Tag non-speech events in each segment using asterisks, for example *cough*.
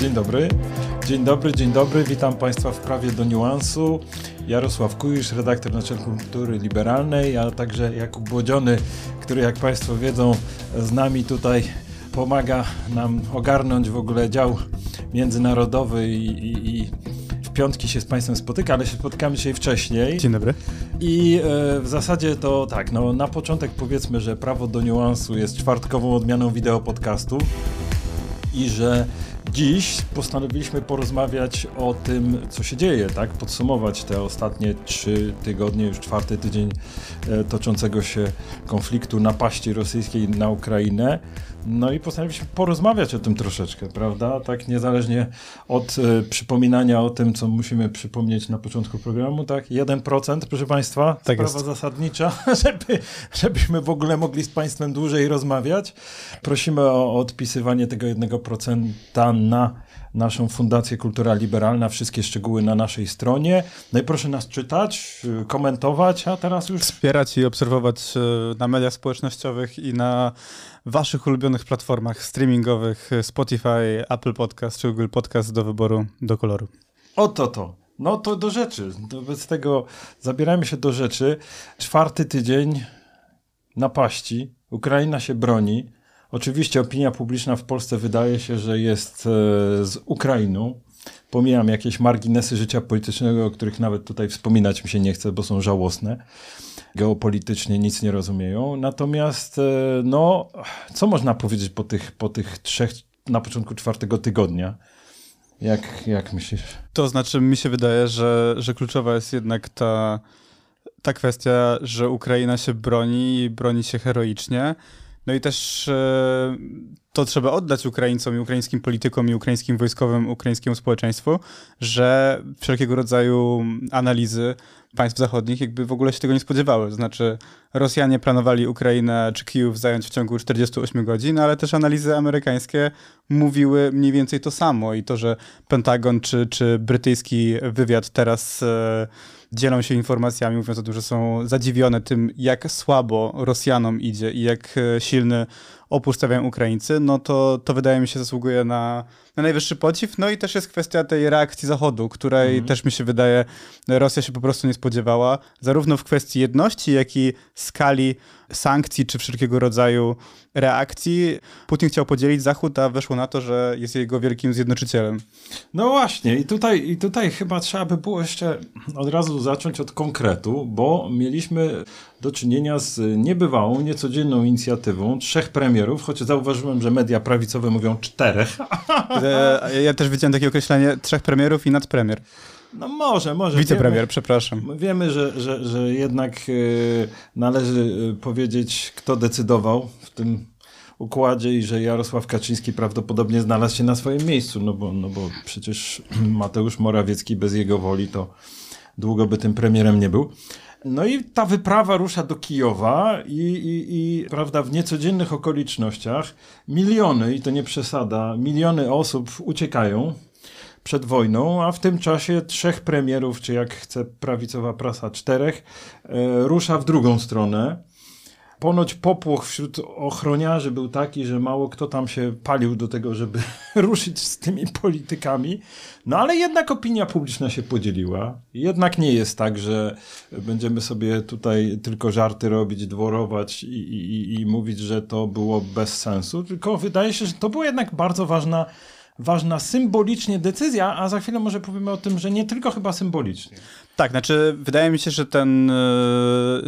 Dzień dobry. Dzień dobry, dzień dobry. Witam Państwa w prawie do niuansu. Jarosław Kujisz, redaktor naczelny kultury liberalnej, a także Jakub Błodziony, który jak Państwo wiedzą z nami tutaj pomaga nam ogarnąć w ogóle dział międzynarodowy i, i, i w piątki się z Państwem spotyka, ale się spotykamy dzisiaj wcześniej. Dzień dobry. I e, w zasadzie to tak, no na początek powiedzmy, że prawo do niuansu jest czwartkową odmianą wideo podcastu i że dziś postanowiliśmy porozmawiać o tym, co się dzieje, tak? Podsumować te ostatnie trzy tygodnie, już czwarty tydzień e, toczącego się konfliktu napaści rosyjskiej na Ukrainę. No i postanowiliśmy porozmawiać o tym troszeczkę, prawda? Tak niezależnie od e, przypominania o tym, co musimy przypomnieć na początku programu, tak? 1%, proszę Państwa, Tak sprawa jest. zasadnicza, *laughs* żeby, żebyśmy w ogóle mogli z Państwem dłużej rozmawiać. Prosimy o odpisywanie tego 1% na naszą Fundację Kultura Liberalna. Wszystkie szczegóły na naszej stronie. No i proszę nas czytać, y, komentować, a teraz już Wspierać i obserwować e, na mediach społecznościowych i na waszych ulubionych platformach streamingowych e, Spotify, Apple Podcast czy Google Podcast do wyboru, do koloru. Oto to. No to do rzeczy. Wobec tego zabieramy się do rzeczy. Czwarty tydzień napaści. Ukraina się broni. Oczywiście opinia publiczna w Polsce wydaje się, że jest e, z Ukrainą. Pomijam jakieś marginesy życia politycznego, o których nawet tutaj wspominać mi się nie chce, bo są żałosne. Geopolitycznie nic nie rozumieją. Natomiast, e, no, co można powiedzieć po tych, po tych trzech, na początku czwartego tygodnia? Jak, jak myślisz? To znaczy, mi się wydaje, że, że kluczowa jest jednak ta, ta kwestia, że Ukraina się broni i broni się heroicznie. No i też e, to trzeba oddać Ukraińcom i ukraińskim politykom i ukraińskim wojskowym, ukraińskiemu społeczeństwu, że wszelkiego rodzaju analizy państw zachodnich jakby w ogóle się tego nie spodziewały. To znaczy Rosjanie planowali Ukrainę czy Kijów zająć w ciągu 48 godzin, ale też analizy amerykańskie mówiły mniej więcej to samo i to, że Pentagon czy, czy brytyjski wywiad teraz e, dzielą się informacjami, mówiąc o tym, że są zadziwione tym, jak słabo Rosjanom idzie i jak e, silny opór stawiają Ukraińcy, no to, to wydaje mi się zasługuje na, na najwyższy podziw. No i też jest kwestia tej reakcji Zachodu, której Mhm. też mi się wydaje, Rosja się po prostu nie spodziewała, zarówno w kwestii jedności, jak i skali sankcji czy wszelkiego rodzaju reakcji. Putin chciał podzielić Zachód, a weszło na to, że jest jego wielkim zjednoczycielem. No właśnie, i tutaj, i tutaj chyba trzeba by było jeszcze od razu zacząć od konkretu, bo mieliśmy do czynienia z niebywałą, niecodzienną inicjatywą trzech premierów, choć zauważyłem, że media prawicowe mówią czterech. *laughs* E, Ja też widziałem takie określenie trzech premierów i nadpremier. No może, może. Wicepremier, Wiemy, przepraszam. wiemy że, że, że jednak e, należy e, powiedzieć, kto decydował w tym układzie i że Jarosław Kaczyński prawdopodobnie znalazł się na swoim miejscu, no bo, no bo przecież *clears throat* Mateusz Morawiecki bez jego woli to długo by tym premierem nie był. No i ta wyprawa rusza do Kijowa i, i, i prawda, w niecodziennych okolicznościach miliony, i to nie przesada, miliony osób uciekają przed wojną, a w tym czasie trzech premierów, czy jak chce prawicowa prasa, czterech, e, rusza w drugą stronę. Ponoć popłoch wśród ochroniarzy był taki, że mało kto tam się palił do tego, żeby *laughs* ruszyć z tymi politykami. No ale jednak opinia publiczna się podzieliła. Jednak nie jest tak, że będziemy sobie tutaj tylko żarty robić, dworować i, i, i mówić, że to było bez sensu, tylko wydaje się, że to była jednak bardzo ważna ważna symbolicznie decyzja, a za chwilę może powiemy o tym, że nie tylko chyba symbolicznie. Tak, znaczy wydaje mi się, że ten e,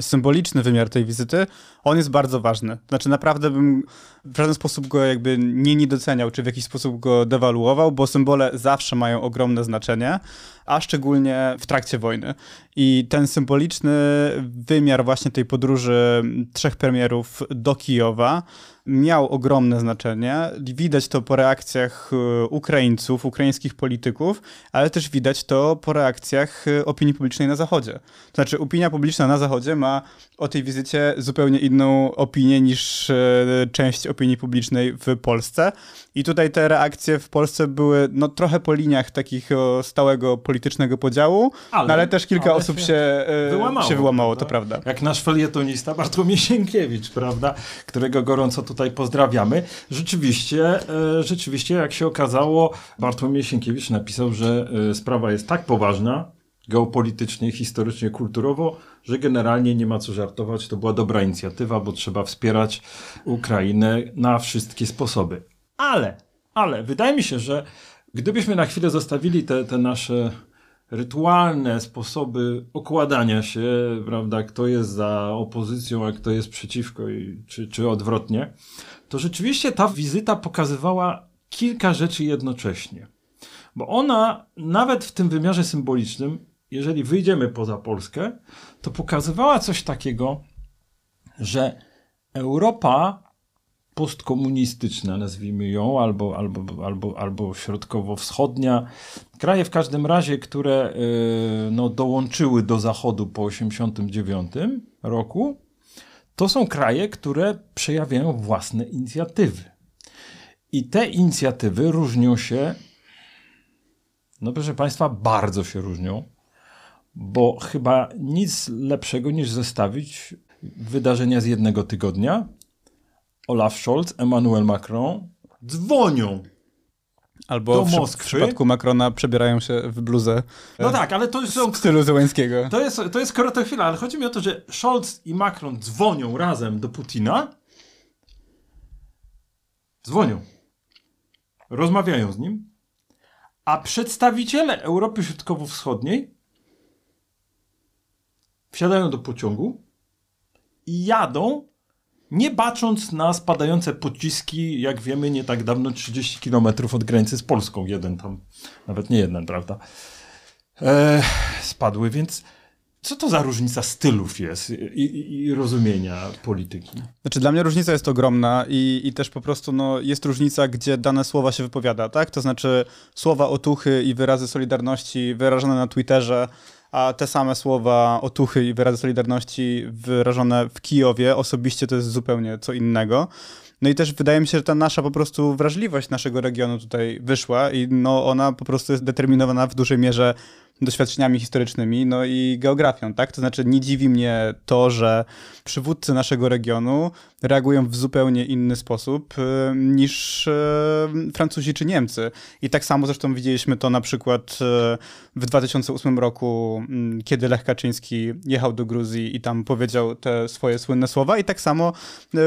symboliczny wymiar tej wizyty, on jest bardzo ważny. Znaczy naprawdę bym w żaden sposób go jakby nie niedoceniał, czy w jakiś sposób go dewaluował, bo symbole zawsze mają ogromne znaczenie, a szczególnie w trakcie wojny. I ten symboliczny wymiar właśnie tej podróży trzech premierów do Kijowa miał ogromne znaczenie. Widać to po reakcjach e, Ukraińców, ukraińskich polityków, ale też widać to po reakcjach e, opinii publicznej na Zachodzie. To znaczy, opinia publiczna na Zachodzie ma o tej wizycie zupełnie inną opinię niż e, część opinii publicznej w Polsce. I tutaj te reakcje w Polsce były no, trochę po liniach takich stałego politycznego podziału, ale, no, ale też kilka ale osób się wyłamało, się wyłamało to prawda. Jak nasz felietonista Bartłomiej Sienkiewicz, prawda, którego gorąco tutaj pozdrawiamy. Rzeczywiście, e, rzeczywiście, jak się okazało, Bartłomiej Sienkiewicz napisał, że e, sprawa jest tak poważna, geopolitycznie, historycznie, kulturowo, że generalnie nie ma co żartować. To była dobra inicjatywa, bo trzeba wspierać Ukrainę na wszystkie sposoby. Ale, ale wydaje mi się, że gdybyśmy na chwilę zostawili te, te nasze rytualne sposoby okładania się, prawda, kto jest za opozycją, a kto jest przeciwko, i, czy, czy odwrotnie, to rzeczywiście ta wizyta pokazywała kilka rzeczy jednocześnie. Bo ona, nawet w tym wymiarze symbolicznym, jeżeli wyjdziemy poza Polskę, to pokazywała coś takiego, że Europa postkomunistyczna, nazwijmy ją, albo, albo, albo, albo środkowo-wschodnia. Kraje w każdym razie, które y, no, dołączyły do Zachodu po 1989 roku, to są kraje, które przejawiają własne inicjatywy. I te inicjatywy różnią się, no proszę Państwa, bardzo się różnią, bo chyba nic lepszego niż zestawić wydarzenia z jednego tygodnia Olaf Scholz, Emmanuel Macron dzwonią Albo do w, w przypadku Macrona przebierają się w bluzę. No tak, ale to jest. W stylu Zełenskiego. To jest, to jest chwila, ale chodzi mi o to, że Scholz i Macron dzwonią razem do Putina. Dzwonią. Rozmawiają z nim. A przedstawiciele Europy Środkowo-Wschodniej wsiadają do pociągu i jadą nie bacząc na spadające pociski, jak wiemy, nie tak dawno 30 km od granicy z Polską, jeden tam, nawet nie jeden, prawda, e, spadły, więc co to za różnica stylów jest i, i, i, rozumienia polityki? Znaczy dla mnie różnica jest ogromna i, i też po prostu no, jest różnica, gdzie dane słowa się wypowiada, tak? To znaczy słowa otuchy i wyrazy solidarności wyrażone na Twitterze a te same słowa otuchy i wyrazy solidarności wyrażone w Kijowie osobiście to jest zupełnie co innego. No i też wydaje mi się, że ta nasza po prostu wrażliwość naszego regionu tutaj wyszła i no ona po prostu jest determinowana w dużej mierze doświadczeniami historycznymi, no i geografią, tak? To znaczy nie dziwi mnie to, że przywódcy naszego regionu reagują w zupełnie inny sposób y, niż y, Francuzi czy Niemcy. I tak samo zresztą widzieliśmy to na przykład y, w 2008 roku, mm, kiedy Lech Kaczyński jechał do Gruzji i tam powiedział te swoje słynne słowa i tak samo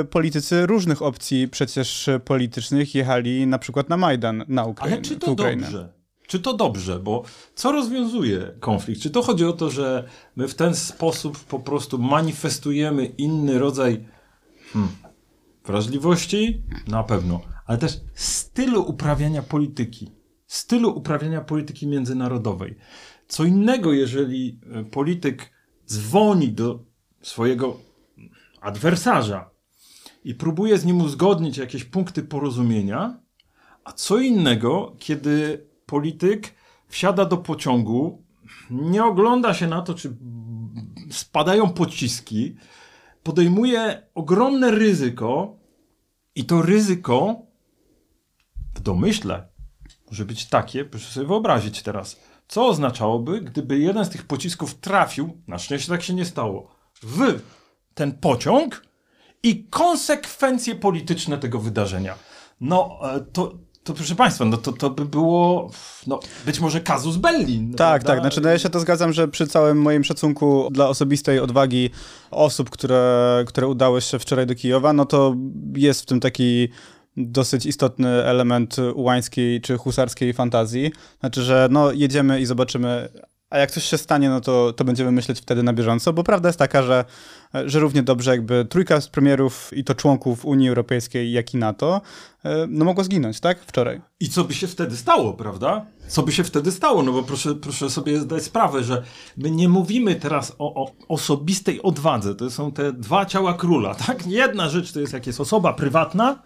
politycy różnych opcji przecież politycznych jechali na przykład na Majdan na Ukrainę. Ale czy to dobrze? Czy to dobrze? Bo co rozwiązuje konflikt? Czy to chodzi o to, że my w ten sposób po prostu manifestujemy inny rodzaj hmm, wrażliwości? Na pewno. Ale też stylu uprawiania polityki. Stylu uprawiania polityki międzynarodowej. Co innego, jeżeli e, polityk dzwoni do swojego adwersarza i próbuje z nim uzgodnić jakieś punkty porozumienia, a co innego, kiedy polityk wsiada do pociągu, nie ogląda się na to, czy spadają pociski, podejmuje ogromne ryzyko i to ryzyko w domyśle może być takie, proszę sobie wyobrazić teraz, co oznaczałoby, gdyby jeden z tych pocisków trafił, na szczęście tak się nie stało, w ten pociąg i konsekwencje polityczne tego wydarzenia. No, e, to, to proszę Państwa, no to, to by było no, być może kazus belli. No, tak, prawda? tak. Znaczy, no ja się to zgadzam, że przy całym moim szacunku dla osobistej odwagi osób, które, które udały się wczoraj do Kijowa, no to jest w tym taki dosyć istotny element ułańskiej czy husarskiej fantazji. Znaczy, że no jedziemy i zobaczymy a jak coś się stanie, no to, to będziemy myśleć wtedy na bieżąco, bo prawda jest taka, że, że równie dobrze jakby trójka z premierów i to członków Unii Europejskiej, jak i NATO, e, no mogło zginąć, tak? Wczoraj. I co by się wtedy stało, prawda? Co by się wtedy stało? No bo proszę, proszę sobie zdać sprawę, że my nie mówimy teraz o, o osobistej odwadze. To są te dwa ciała króla, *laughs* tak? Jedna rzecz to jest jak jest osoba prywatna,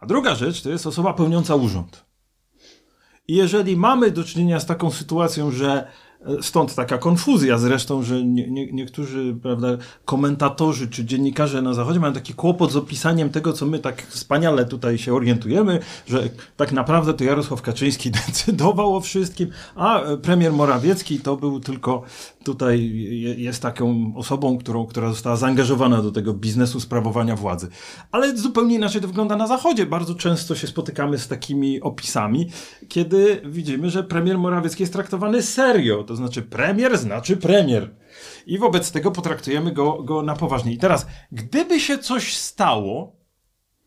a druga rzecz to jest osoba pełniąca urząd. Jeżeli mamy do czynienia z taką sytuacją, że Stąd taka konfuzja zresztą, że nie, nie, niektórzy prawda, komentatorzy czy dziennikarze na Zachodzie mają taki kłopot z opisaniem tego, co my tak wspaniale tutaj się orientujemy, że tak naprawdę to Jarosław Kaczyński *laughs* decydował o wszystkim, a premier Morawiecki to był tylko tutaj jest taką osobą, którą, która została zaangażowana do tego biznesu sprawowania władzy. Ale zupełnie inaczej to wygląda na Zachodzie. Bardzo często się spotykamy z takimi opisami, kiedy widzimy, że premier Morawiecki jest traktowany serio. To znaczy premier znaczy premier. I wobec tego potraktujemy go, go na poważnie. I teraz, gdyby się coś stało,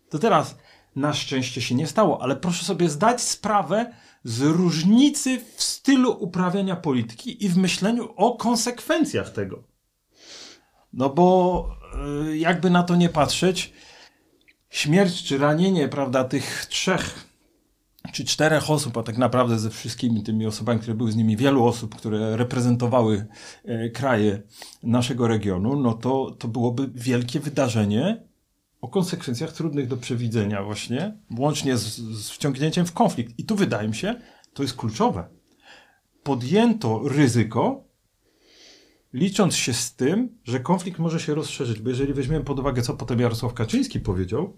to teraz na szczęście się nie stało, ale proszę sobie zdać sprawę z różnicy w stylu uprawiania polityki i w myśleniu o konsekwencjach tego. No bo y, jakby na to nie patrzeć, śmierć czy ranienie, prawda, tych trzech czy czterech osób, a tak naprawdę ze wszystkimi tymi osobami, które były z nimi, wielu osób, które reprezentowały e, kraje naszego regionu, no to, to byłoby wielkie wydarzenie o konsekwencjach trudnych do przewidzenia właśnie, łącznie z, z wciągnięciem w konflikt. I tu wydaje mi się, to jest kluczowe. Podjęto ryzyko, licząc się z tym, że konflikt może się rozszerzyć, bo jeżeli weźmiemy pod uwagę, co potem Jarosław Kaczyński powiedział,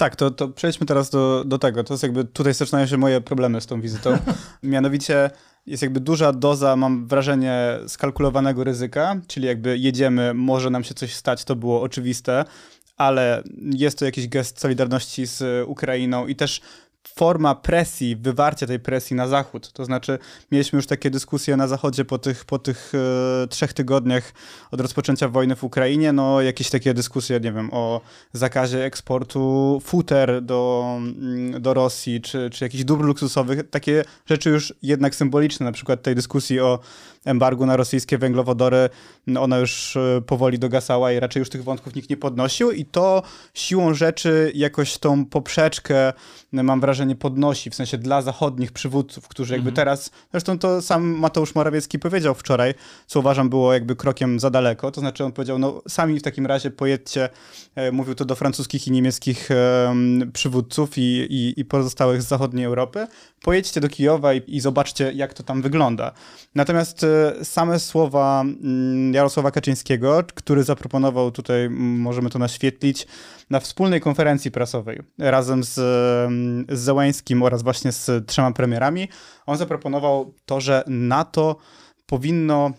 tak, to, to przejdźmy teraz do, do tego. To jest jakby, tutaj zaczynają się moje problemy z tą wizytą. *laughs* Mianowicie jest jakby duża doza, mam wrażenie, skalkulowanego ryzyka, czyli jakby jedziemy, może nam się coś stać, to było oczywiste, ale jest to jakiś gest solidarności z Ukrainą i też forma presji, wywarcia tej presji na Zachód. To znaczy, mieliśmy już takie dyskusje na Zachodzie po tych, po tych e, trzech tygodniach od rozpoczęcia wojny w Ukrainie, no jakieś takie dyskusje, nie wiem, o zakazie eksportu futer do, mm, do Rosji, czy, czy jakichś dóbr luksusowych. Takie rzeczy już jednak symboliczne, na przykład tej dyskusji o embargu na rosyjskie węglowodory, no ona już e, powoli dogasała i raczej już tych wątków nikt nie podnosił i to siłą rzeczy jakoś tą poprzeczkę, mam wrażenie, wrażenie podnosi, w sensie dla zachodnich przywódców, którzy jakby mhm. teraz, zresztą to sam Mateusz Morawiecki powiedział wczoraj, co uważam było jakby krokiem za daleko, to znaczy on powiedział, no sami w takim razie pojedźcie, e, mówił to do francuskich i niemieckich przywódców i, i, i pozostałych z zachodniej Europy, pojedźcie do Kijowa i, i zobaczcie, jak to tam wygląda. Natomiast e, same słowa mm, Jarosława Kaczyńskiego, który zaproponował tutaj, możemy to naświetlić, na wspólnej konferencji prasowej razem z, z Zełańskim oraz właśnie z trzema premierami, on zaproponował to, że NATO powinno.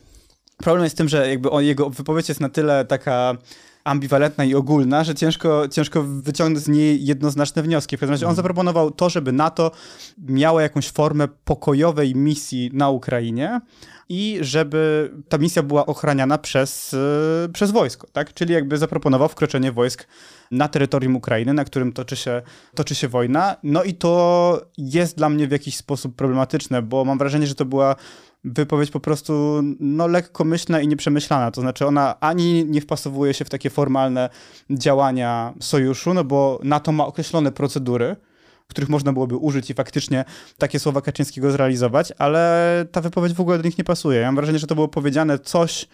Problem jest w tym, że jakby jego wypowiedź jest na tyle taka ambiwalentna i ogólna, że ciężko, ciężko wyciągnąć z niej jednoznaczne wnioski. W każdym razie on mhm. zaproponował to, żeby NATO miało jakąś formę pokojowej misji na Ukrainie i żeby ta misja była ochraniana przez, yy, przez wojsko, tak? Czyli jakby zaproponował wkroczenie wojsk na terytorium Ukrainy, na którym toczy się, toczy się wojna. No i to jest dla mnie w jakiś sposób problematyczne, bo mam wrażenie, że to była wypowiedź po prostu no, lekkomyślna i nieprzemyślana. To znaczy ona ani nie wpasowuje się w takie formalne działania sojuszu, no bo NATO ma określone procedury, których można byłoby użyć i faktycznie takie słowa Kaczyńskiego zrealizować, ale ta wypowiedź w ogóle do nich nie pasuje. Ja mam wrażenie, że to było powiedziane coś,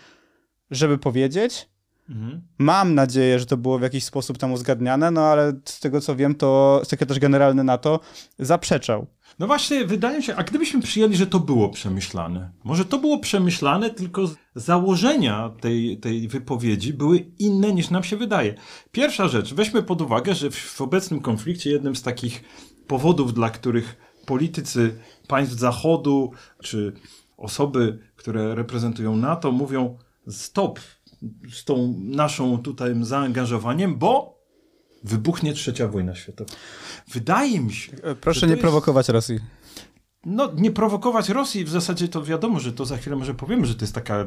żeby powiedzieć, Mhm. Mam nadzieję, że to było w jakiś sposób tam uzgadniane, no ale z tego co wiem, to sekretarz generalny NATO zaprzeczał. No właśnie, wydaje mi się, a gdybyśmy przyjęli, że to było przemyślane? Może to było przemyślane, tylko założenia tej, tej wypowiedzi były inne niż nam się wydaje. Pierwsza rzecz, weźmy pod uwagę, że w obecnym konflikcie jednym z takich powodów, dla których politycy państw Zachodu czy osoby, które reprezentują NATO mówią stop, z tą naszą tutaj zaangażowaniem, bo wybuchnie trzecia wojna światowa. Wydaje mi się. E, proszę nie jest... prowokować Rosji. No, nie prowokować Rosji, w zasadzie to wiadomo, że to za chwilę może powiemy, że to jest taka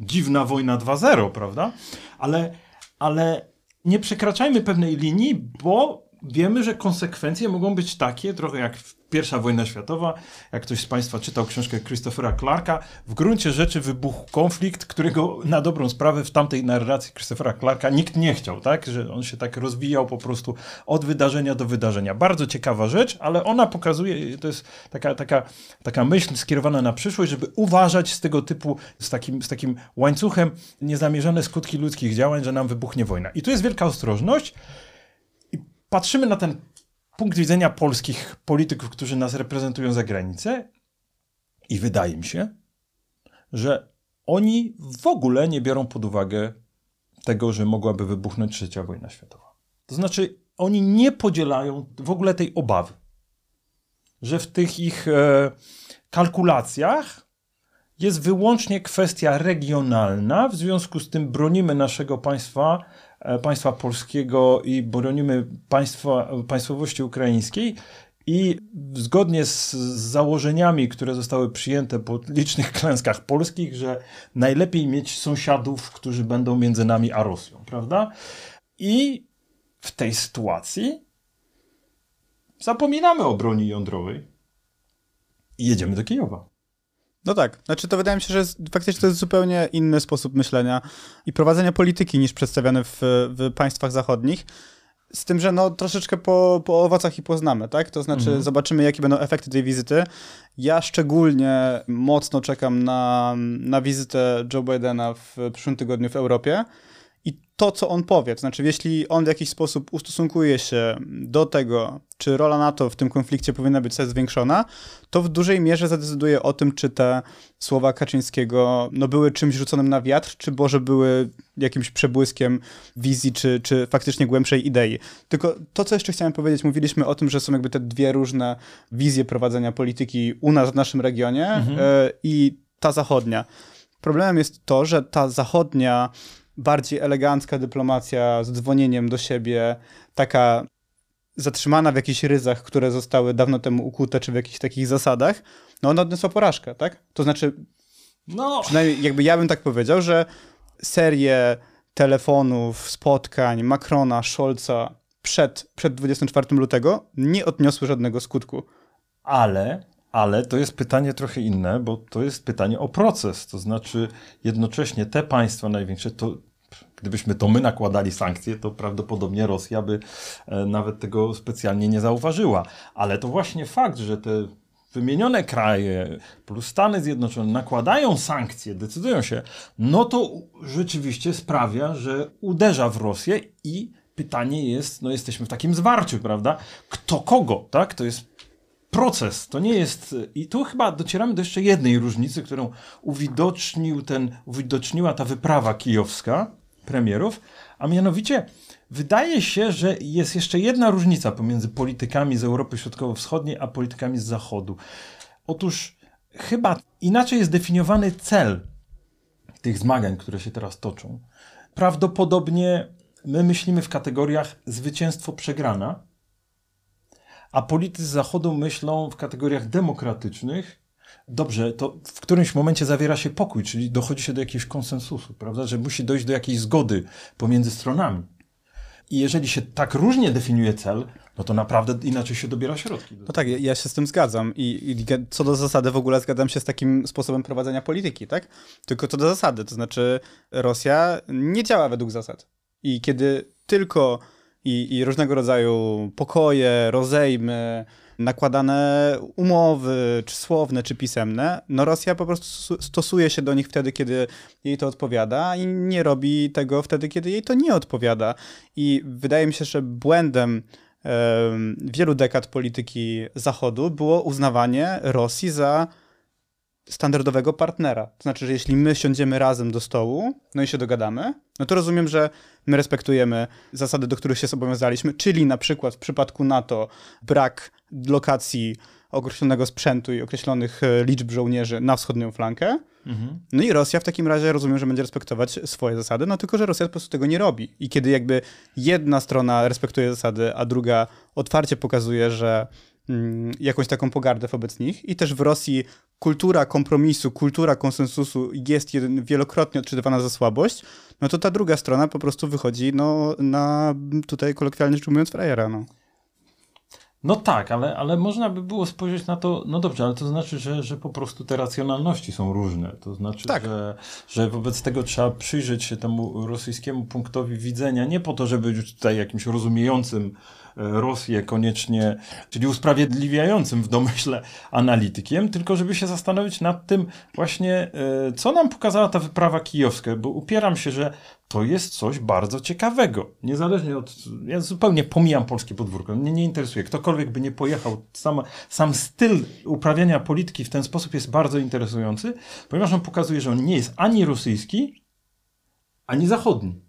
dziwna wojna 2.0, prawda? Ale, ale nie przekraczajmy pewnej linii, bo wiemy, że konsekwencje mogą być takie, trochę jak pierwsza wojna światowa, jak ktoś z Państwa czytał książkę Christophera Clarka, w gruncie rzeczy wybuchł konflikt, którego na dobrą sprawę w tamtej narracji Christophera Clarka nikt nie chciał, tak? Że on się tak rozwijał po prostu od wydarzenia do wydarzenia. Bardzo ciekawa rzecz, ale ona pokazuje, to jest taka, taka, taka myśl skierowana na przyszłość, żeby uważać z tego typu, z takim, z takim łańcuchem niezamierzone skutki ludzkich działań, że nam wybuchnie wojna. I tu jest wielka ostrożność, patrzymy na ten punkt widzenia polskich polityków, którzy nas reprezentują za granicę, i wydaje mi się, że oni w ogóle nie biorą pod uwagę tego, że mogłaby wybuchnąć trzecia wojna światowa. To znaczy, oni nie podzielają w ogóle tej obawy, że w tych ich e, kalkulacjach jest wyłącznie kwestia regionalna, w związku z tym bronimy naszego państwa państwa polskiego i bronimy państwa, państwowości ukraińskiej. I zgodnie z założeniami, które zostały przyjęte po licznych *laughs* klęskach polskich, że najlepiej mieć sąsiadów, którzy będą między nami a Rosją, prawda? I w tej sytuacji zapominamy o broni jądrowej i jedziemy do Kijowa. No tak, znaczy to wydaje mi się, że jest, faktycznie to jest zupełnie inny sposób myślenia i prowadzenia polityki niż przedstawiany w, w państwach zachodnich. Z tym, że no troszeczkę po, po owocach i poznamy, tak? To znaczy mhm. zobaczymy, jakie będą efekty tej wizyty. Ja szczególnie mocno czekam na, na wizytę Joe Bidena w przyszłym tygodniu w Europie to, co on powie. To znaczy, jeśli on w jakiś sposób ustosunkuje się do tego, czy rola NATO w tym konflikcie powinna być zwiększona, to w dużej mierze zadecyduje o tym, czy te słowa Kaczyńskiego no, były czymś rzuconym na wiatr, czy może były jakimś przebłyskiem wizji, czy, czy faktycznie głębszej idei. Tylko to, co jeszcze chciałem powiedzieć, mówiliśmy o tym, że są jakby te dwie różne wizje prowadzenia polityki u nas w naszym regionie mhm. y, i ta zachodnia. Problemem jest to, że ta zachodnia bardziej elegancka dyplomacja z dzwonieniem do siebie, taka zatrzymana w jakichś ryzach, które zostały dawno temu ukute, czy w jakichś takich zasadach, no ona odniosła porażkę, tak? To znaczy, no. przynajmniej jakby ja bym tak powiedział, że serię telefonów, spotkań Macrona, Scholza przed, przed 24 lutego nie odniosły żadnego skutku. Ale ale to jest pytanie trochę inne, bo to jest pytanie o proces. To znaczy, jednocześnie te państwa największe, to gdybyśmy to my nakładali sankcje, to prawdopodobnie Rosja by e, nawet tego specjalnie nie zauważyła. Ale to właśnie fakt, że te wymienione kraje plus Stany Zjednoczone nakładają sankcje, decydują się, no to rzeczywiście sprawia, że uderza w Rosję i pytanie jest, no jesteśmy w takim zwarciu, prawda? Kto kogo, tak? To jest proces. To nie jest. I tu chyba docieramy do jeszcze jednej różnicy, którą uwidocznił ten, uwidoczniła ta wyprawa kijowska premierów, a mianowicie wydaje się, że jest jeszcze jedna różnica pomiędzy politykami z Europy Środkowo-Wschodniej a politykami z Zachodu. Otóż chyba inaczej jest definiowany cel tych zmagań, które się teraz toczą. Prawdopodobnie my myślimy w kategoriach zwycięstwo przegrana, a politycy Zachodu myślą w kategoriach demokratycznych. Dobrze, to w którymś momencie zawiera się pokój, czyli dochodzi się do jakiegoś konsensusu, prawda, że musi dojść do jakiejś zgody pomiędzy stronami. I jeżeli się tak różnie definiuje cel, no to naprawdę inaczej się dobiera środki. No tak, ja się z tym zgadzam. I, I, co do zasady w ogóle zgadzam się z takim sposobem prowadzenia polityki, tak? Tylko co do zasady, to znaczy Rosja nie działa według zasad. I kiedy tylko i, i różnego rodzaju pokoje, rozejmy, nakładane umowy, czy słowne, czy pisemne, no Rosja po prostu stosuje się do nich wtedy, kiedy jej to odpowiada i nie robi tego wtedy, kiedy jej to nie odpowiada. I wydaje mi się, że błędem wielu dekad polityki Zachodu było uznawanie Rosji za standardowego partnera. To znaczy, że jeśli my siądziemy razem do stołu, no i się dogadamy, no to rozumiem, że my respektujemy zasady, do których się zobowiązaliśmy, czyli na przykład w przypadku NATO brak lokacji określonego sprzętu i określonych e, liczb żołnierzy na wschodnią flankę. Mhm. No i Rosja w takim razie rozumiem, że będzie respektować swoje zasady, no tylko, że Rosja po prostu tego nie robi. I kiedy jakby jedna strona respektuje zasady, a druga otwarcie pokazuje, że jakąś taką pogardę wobec nich i też w Rosji kultura kompromisu, kultura konsensusu jest wielokrotnie odczytywana za słabość, no to ta druga strona po prostu wychodzi no, na tutaj kolokwialnie rzecz ujmując frajera. No. No tak, ale, ale można by było spojrzeć na to, no dobrze, ale to znaczy, że, że po prostu te racjonalności są różne. To znaczy, Tak. że, że wobec tego trzeba przyjrzeć się temu rosyjskiemu punktowi widzenia, nie po to, żeby być tutaj jakimś rozumiejącym Rosję koniecznie, czyli usprawiedliwiającym w domyśle analitykiem, tylko żeby się zastanowić nad tym właśnie, e, co nam pokazała ta wyprawa kijowska, bo upieram się, że to jest coś bardzo ciekawego. Niezależnie od. Ja zupełnie pomijam polskie podwórko. Mnie nie interesuje. Ktokolwiek by nie pojechał, sam, sam styl uprawiania polityki w ten sposób jest bardzo interesujący, ponieważ on pokazuje, że on nie jest ani rosyjski, ani zachodni.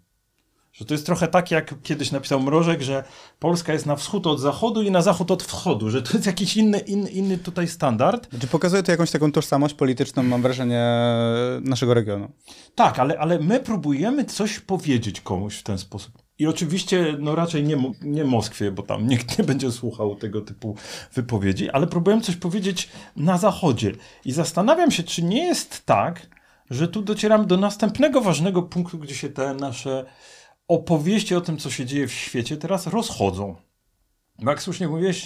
Że to jest trochę tak, jak kiedyś napisał Mrożek, że Polska jest na wschód od zachodu i na zachód od wschodu, że to jest jakiś inny, inny, inny tutaj standard. Znaczy pokazuje to jakąś taką tożsamość polityczną, mam wrażenie, naszego regionu. Tak, ale, ale my próbujemy coś powiedzieć komuś w ten sposób. I oczywiście, no raczej nie, nie Moskwie, bo tam nikt nie będzie słuchał tego typu wypowiedzi, ale próbujemy coś powiedzieć na Zachodzie. I zastanawiam się, czy nie jest tak, że tu docieramy do następnego ważnego punktu, gdzie się te nasze opowieści o tym, co się dzieje w świecie, teraz rozchodzą. No jak słusznie mówiłeś,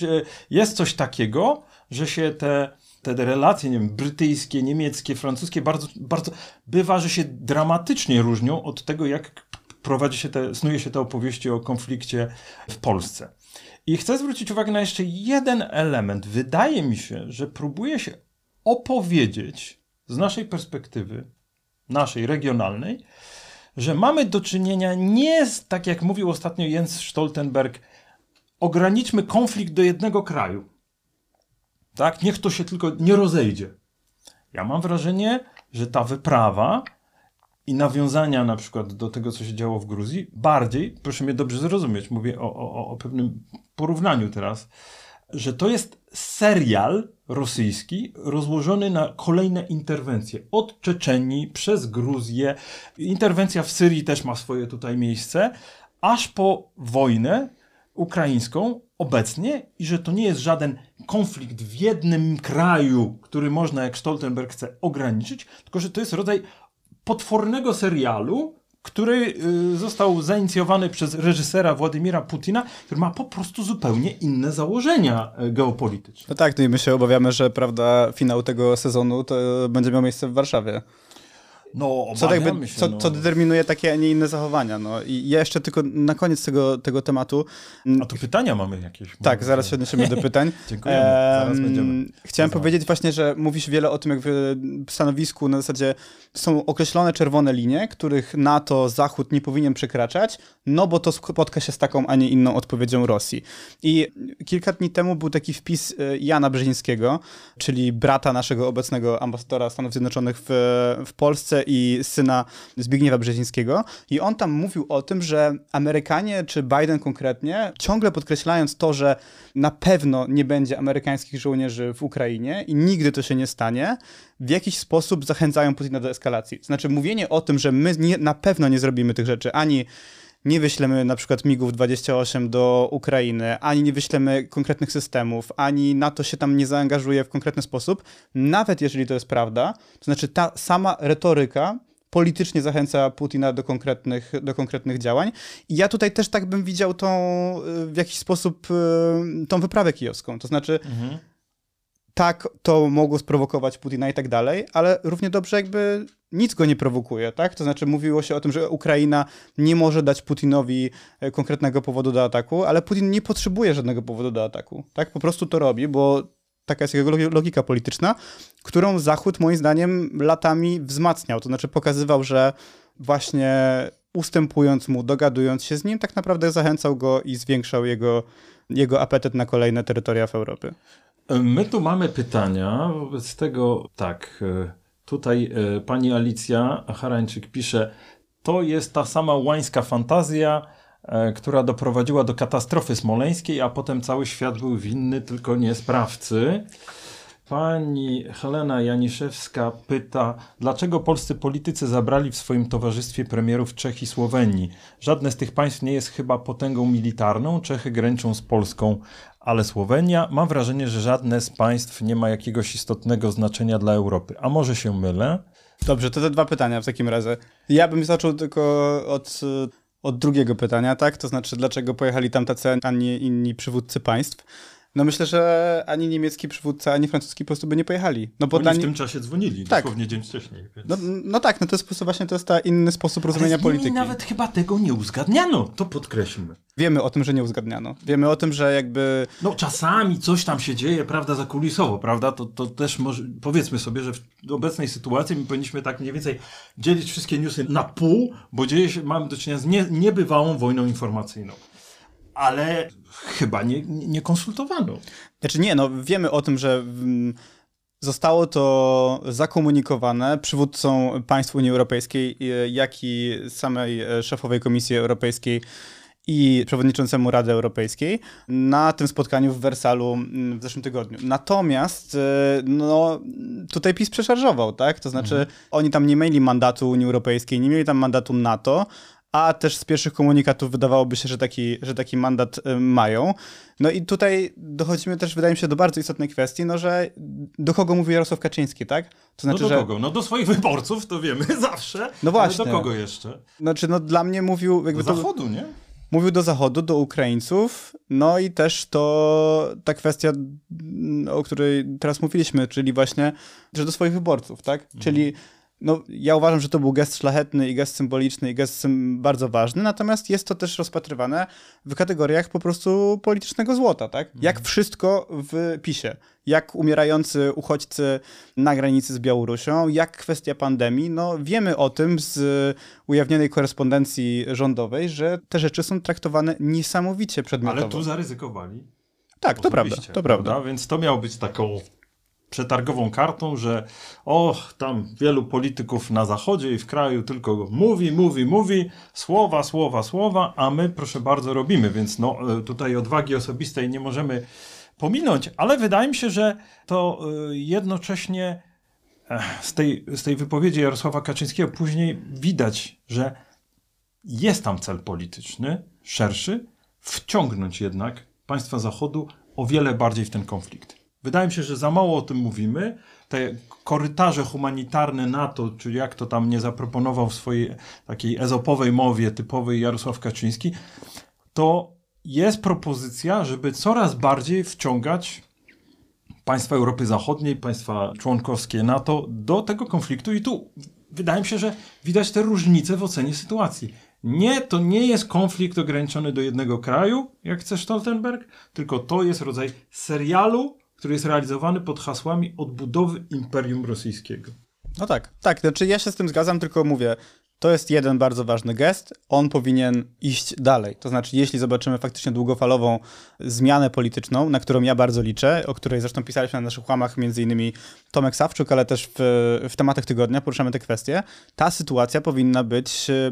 jest coś takiego, że się te, te relacje, nie wiem, brytyjskie, niemieckie, francuskie bardzo, bardzo bywa, że się dramatycznie różnią od tego, jak prowadzi się te, snuje się te opowieści o konflikcie w Polsce. I chcę zwrócić uwagę na jeszcze jeden element. Wydaje mi się, że próbuje się opowiedzieć z naszej perspektywy, naszej regionalnej, że mamy do czynienia nie z, tak jak mówił ostatnio Jens Stoltenberg, ograniczmy konflikt do jednego kraju. Tak? Niech to się tylko nie rozejdzie. Ja mam wrażenie, że ta wyprawa i nawiązania na przykład do tego, co się działo w Gruzji, bardziej, proszę mnie dobrze zrozumieć, mówię o, o, o pewnym porównaniu teraz, że to jest serial rosyjski rozłożony na kolejne interwencje. Od Czeczenii przez Gruzję. Interwencja w Syrii też ma swoje tutaj miejsce, aż po wojnę ukraińską obecnie i że to nie jest żaden konflikt w jednym kraju, który można, jak Stoltenberg chce, ograniczyć, tylko że to jest rodzaj potwornego serialu, który y, został zainicjowany przez reżysera Władimira Putina, który ma po prostu zupełnie inne założenia y, geopolityczne. No tak, no i my się obawiamy, że prawda, finał tego sezonu to będzie miał miejsce w Warszawie. No, Co, tak obawiamy by, się, co, no. co determinuje takie, a nie inne zachowania. No. I ja jeszcze tylko na koniec tego, tego tematu. A tu pytania mamy jakieś. Tak, zaraz się odniesiemy do pytań. *laughs* Dziękujemy, zaraz Em, będziemy. Chciałem powiedzieć właśnie, że mówisz wiele o tym, jak w stanowisku na zasadzie są określone czerwone linie, których NATO, Zachód nie powinien przekraczać, no bo to spotka się z taką, a nie inną odpowiedzią Rosji. I kilka dni temu był taki wpis e, Jana Brzezińskiego, czyli brata naszego obecnego ambasadora Stanów Zjednoczonych w, w Polsce i syna Zbigniewa Brzezińskiego. I on tam mówił o tym, że Amerykanie, czy Biden konkretnie, ciągle podkreślając to, że na pewno nie będzie amerykańskich żołnierzy w Ukrainie i nigdy to się nie stanie, w jakiś sposób zachęcają Putina do eskalacji. Znaczy mówienie o tym, że my nie, na pewno nie zrobimy tych rzeczy, ani nie wyślemy na przykład MIGów 28 do Ukrainy, ani nie wyślemy konkretnych systemów, ani NATO się tam nie zaangażuje w konkretny sposób, nawet jeżeli to jest prawda, to znaczy ta sama retoryka politycznie zachęca Putina do konkretnych, do konkretnych działań. I ja tutaj też tak bym widział tą, y, w jakiś sposób y, tą wyprawę kijowską. To znaczy, Mhm. Tak, to mogło sprowokować Putina i tak dalej, ale równie dobrze jakby nic go nie prowokuje, tak? To znaczy mówiło się o tym, że Ukraina nie może dać Putinowi e, konkretnego powodu do ataku, ale Putin nie potrzebuje żadnego powodu do ataku, tak? Po prostu to robi, bo taka jest jego logi- logika polityczna, którą Zachód moim zdaniem latami wzmacniał, to znaczy pokazywał, że właśnie ustępując mu, dogadując się z nim, tak naprawdę zachęcał go i zwiększał jego, jego apetyt na kolejne terytoria w Europie. My tu mamy pytania, wobec tego tak, e, tutaj e, pani Alicja Harańczyk pisze, to jest ta sama łańska fantazja, e, która doprowadziła do katastrofy smoleńskiej, a potem cały świat był winny, tylko nie sprawcy. Pani Helena Janiszewska pyta, dlaczego polscy politycy zabrali w swoim towarzystwie premierów Czech i Słowenii? Żadne z tych państw nie jest chyba potęgą militarną. Czechy graniczą z Polską, ale Słowenia, mam wrażenie, że żadne z państw nie ma jakiegoś istotnego znaczenia dla Europy. A może się mylę? Dobrze, to te dwa pytania w takim razie. Ja bym zaczął tylko od, od drugiego pytania, tak? To znaczy, dlaczego pojechali tam tacy, a nie inni przywódcy państw? No myślę, że ani niemiecki przywódca, ani francuski po prostu by nie pojechali. No bo Oni dla w tym czasie dzwonili, Tak. dosłownie dzień wcześniej. Więc... no, no tak, no to jest po prostu właśnie to jest ta inny sposób rozumienia Ale z polityki. nawet chyba tego nie uzgadniano, to podkreślmy. Wiemy o tym, że nie uzgadniano. Wiemy o tym, że jakby No czasami coś tam się dzieje, prawda, zakulisowo, prawda, to, to też może, powiedzmy sobie, że w obecnej sytuacji my powinniśmy tak mniej więcej dzielić wszystkie newsy na pół, bo dzieje się, mamy do czynienia z nie, niebywałą wojną informacyjną. Ale chyba nie, nie konsultowano. Znaczy nie, no wiemy o tym, że mm, zostało to zakomunikowane przywódcom państw Unii Europejskiej, e, jak i samej e, szefowej Komisji Europejskiej i przewodniczącemu Rady Europejskiej na tym spotkaniu w Wersalu w zeszłym tygodniu. Natomiast e, no, tutaj PiS przeszarżował, tak? To znaczy oni tam nie mieli mandatu Unii Europejskiej, nie mieli tam mandatu NATO, a też z pierwszych komunikatów wydawałoby się, że taki, że taki mandat y, mają. No i tutaj dochodzimy też, wydaje mi się, do bardzo istotnej kwestii, no że do kogo mówi Jarosław Kaczyński, tak? To No znaczy, do że... kogo? No do swoich wyborców, to wiemy *laughs* zawsze. No właśnie. Ale do kogo jeszcze? Znaczy, no dla mnie mówił... Jakby Do to, zachodu, nie? mówił do Zachodu, do Ukraińców, no i też to ta kwestia, mm, o której teraz mówiliśmy, czyli właśnie, że do swoich wyborców, tak? Czyli no, ja uważam, że to był gest szlachetny i gest symboliczny i gest bardzo ważny, natomiast jest to też rozpatrywane w kategoriach po prostu politycznego złota, tak? Jak wszystko w PiSie. Jak umierający uchodźcy na granicy z Białorusią, jak kwestia pandemii. No, wiemy o tym z ujawnionej korespondencji rządowej, że te rzeczy są traktowane niesamowicie przedmiotowo. Ale tu zaryzykowali. tak, to prawda, to prawda. Więc to miało być taką przetargową kartą, że o, tam wielu polityków na zachodzie i w kraju tylko mówi, mówi, mówi, słowa, słowa, słowa, a my proszę bardzo robimy, więc no e, tutaj odwagi osobistej nie możemy pominąć, ale wydaje mi się, że to e, jednocześnie e, z tej, z tej wypowiedzi Jarosława Kaczyńskiego później widać, że jest tam cel polityczny, szerszy, wciągnąć jednak państwa Zachodu o wiele bardziej w ten konflikt. Wydaje mi się, że za mało o tym mówimy. Te korytarze humanitarne NATO, czy jak to tam nie zaproponował w swojej takiej ezopowej mowie typowej Jarosław Kaczyński, to jest propozycja, żeby coraz bardziej wciągać państwa Europy Zachodniej, państwa członkowskie NATO do tego konfliktu i tu wydaje mi się, że widać te różnice w ocenie sytuacji. Nie, to nie jest konflikt ograniczony do jednego kraju, jak chce Stoltenberg, tylko to jest rodzaj serialu, który jest realizowany pod hasłami odbudowy Imperium Rosyjskiego. No tak, tak, znaczy ja się z tym zgadzam, tylko mówię, to jest jeden bardzo ważny gest, on powinien iść dalej. To znaczy, jeśli zobaczymy faktycznie długofalową zmianę polityczną, na którą ja bardzo liczę, o której zresztą pisaliśmy na naszych łamach, między innymi Tomek Sawczuk, ale też w, w tematach tygodnia poruszamy te kwestie, ta sytuacja powinna być e,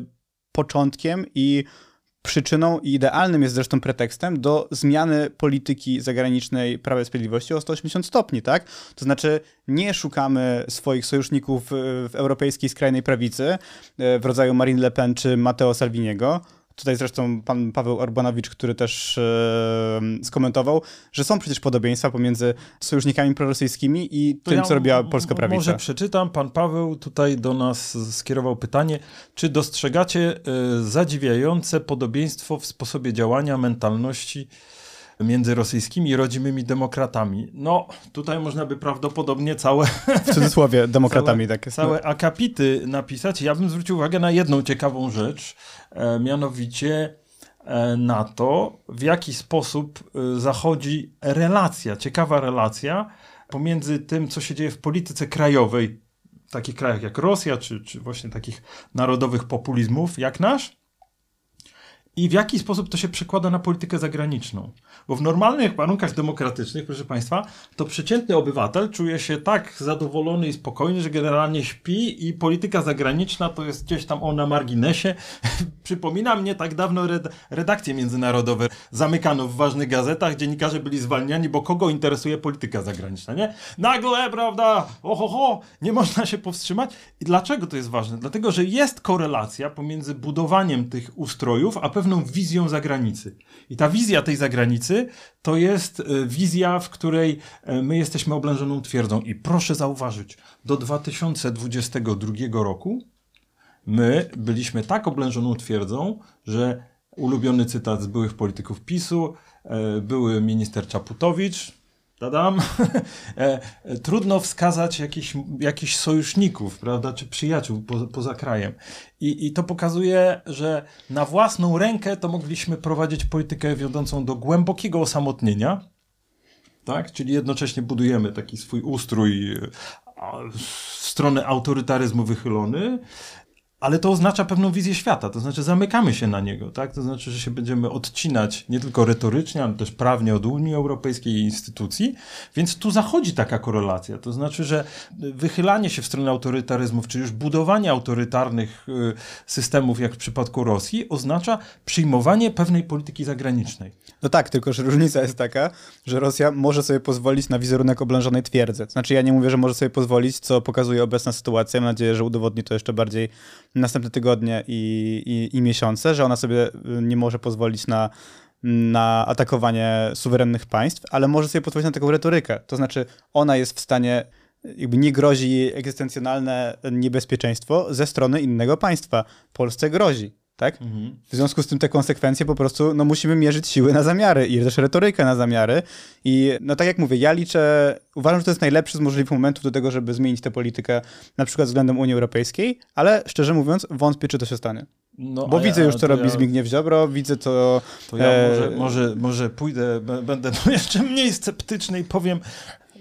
początkiem i przyczyną i idealnym jest zresztą pretekstem do zmiany polityki zagranicznej Prawa i Sprawiedliwości o 180 stopni, tak? To znaczy nie szukamy swoich sojuszników w, europejskiej skrajnej prawicy e, w rodzaju Marine Le Pen czy Matteo Salviniego. Tutaj zresztą pan Paweł Orbanowicz, który też e, skomentował, że są przecież podobieństwa pomiędzy sojusznikami prorosyjskimi i To tym, ja co robiła polska prawica. Może przeczytam. Pan Paweł tutaj do nas skierował pytanie, czy dostrzegacie e, zadziwiające podobieństwo w sposobie działania, mentalności między rosyjskimi i rodzimymi demokratami? No, tutaj można by prawdopodobnie całe, W cudzysłowie *laughs* demokratami tak jest. całe akapity napisać. Ja bym zwrócił uwagę na jedną ciekawą rzecz, e, mianowicie e, na to, w jaki sposób e, zachodzi relacja, ciekawa relacja pomiędzy tym, co się dzieje w polityce krajowej, w takich krajach jak Rosja, czy, czy właśnie takich narodowych populizmów jak nasz, i w jaki sposób to się przekłada na politykę zagraniczną. Bo w normalnych warunkach demokratycznych, proszę Państwa, to przeciętny obywatel czuje się tak zadowolony i spokojny, że generalnie śpi i polityka zagraniczna to jest gdzieś tam o na marginesie. *laughs* Przypomina mnie tak dawno red redakcje międzynarodowe zamykano w ważnych gazetach, dziennikarze byli zwalniani, bo kogo interesuje polityka zagraniczna, nie? Nagle, prawda, oho, ho, nie można się powstrzymać. I dlaczego to jest ważne? Dlatego, że jest korelacja pomiędzy budowaniem tych ustrojów, a pewną wizją zagranicy. I ta wizja tej zagranicy to jest e, wizja, w której e, my jesteśmy oblężoną twierdzą. I proszę zauważyć, do 2022 roku my byliśmy tak oblężoną twierdzą, że ulubiony cytat z byłych polityków PiSu, e, były minister Czaputowicz, Tadam. E, *laughs* e, trudno wskazać jakichś, jakichś sojuszników, prawda, czy przyjaciół po, poza krajem. I, I to pokazuje, że na własną rękę to mogliśmy prowadzić politykę wiodącą do głębokiego osamotnienia, tak? Czyli jednocześnie budujemy taki swój ustrój e, w stronę autorytaryzmu wychylony, ale to oznacza pewną wizję świata, to znaczy zamykamy się na niego, tak? To znaczy, że się będziemy odcinać nie tylko retorycznie, ale też prawnie od Unii Europejskiej i instytucji, więc tu zachodzi taka korelacja. To znaczy, że wychylanie się w stronę autorytaryzmów, czy już budowanie autorytarnych y, systemów, jak w przypadku Rosji, oznacza przyjmowanie pewnej polityki zagranicznej. No tak, tylko że różnica jest taka, że Rosja może sobie pozwolić na wizerunek oblężonej twierdzy. Znaczy ja nie mówię, że może sobie pozwolić, co pokazuje obecna sytuacja. Mam nadzieję, że udowodni to jeszcze bardziej następne tygodnie i, i, i miesiące, że ona sobie y, nie może pozwolić na, na atakowanie suwerennych państw, ale może sobie pozwolić na taką retorykę. To znaczy, ona jest w stanie jakby nie grozi jej egzystencjonalne niebezpieczeństwo ze strony innego państwa. Polsce grozi tak? Mhm. W związku z tym te konsekwencje po prostu, no musimy mierzyć siły na zamiary i też retorykę na zamiary i no tak jak mówię, ja liczę, uważam, że to jest najlepszy z możliwych momentów do tego, żeby zmienić tę politykę na przykład względem Unii Europejskiej, ale szczerze mówiąc wątpię, czy to się stanie. No, Bo widzę ja, już, co robi ja, Zbigniew Ziobro, widzę to... To ja e... może, może, może pójdę, będę *laughs* jeszcze mniej sceptyczny i powiem,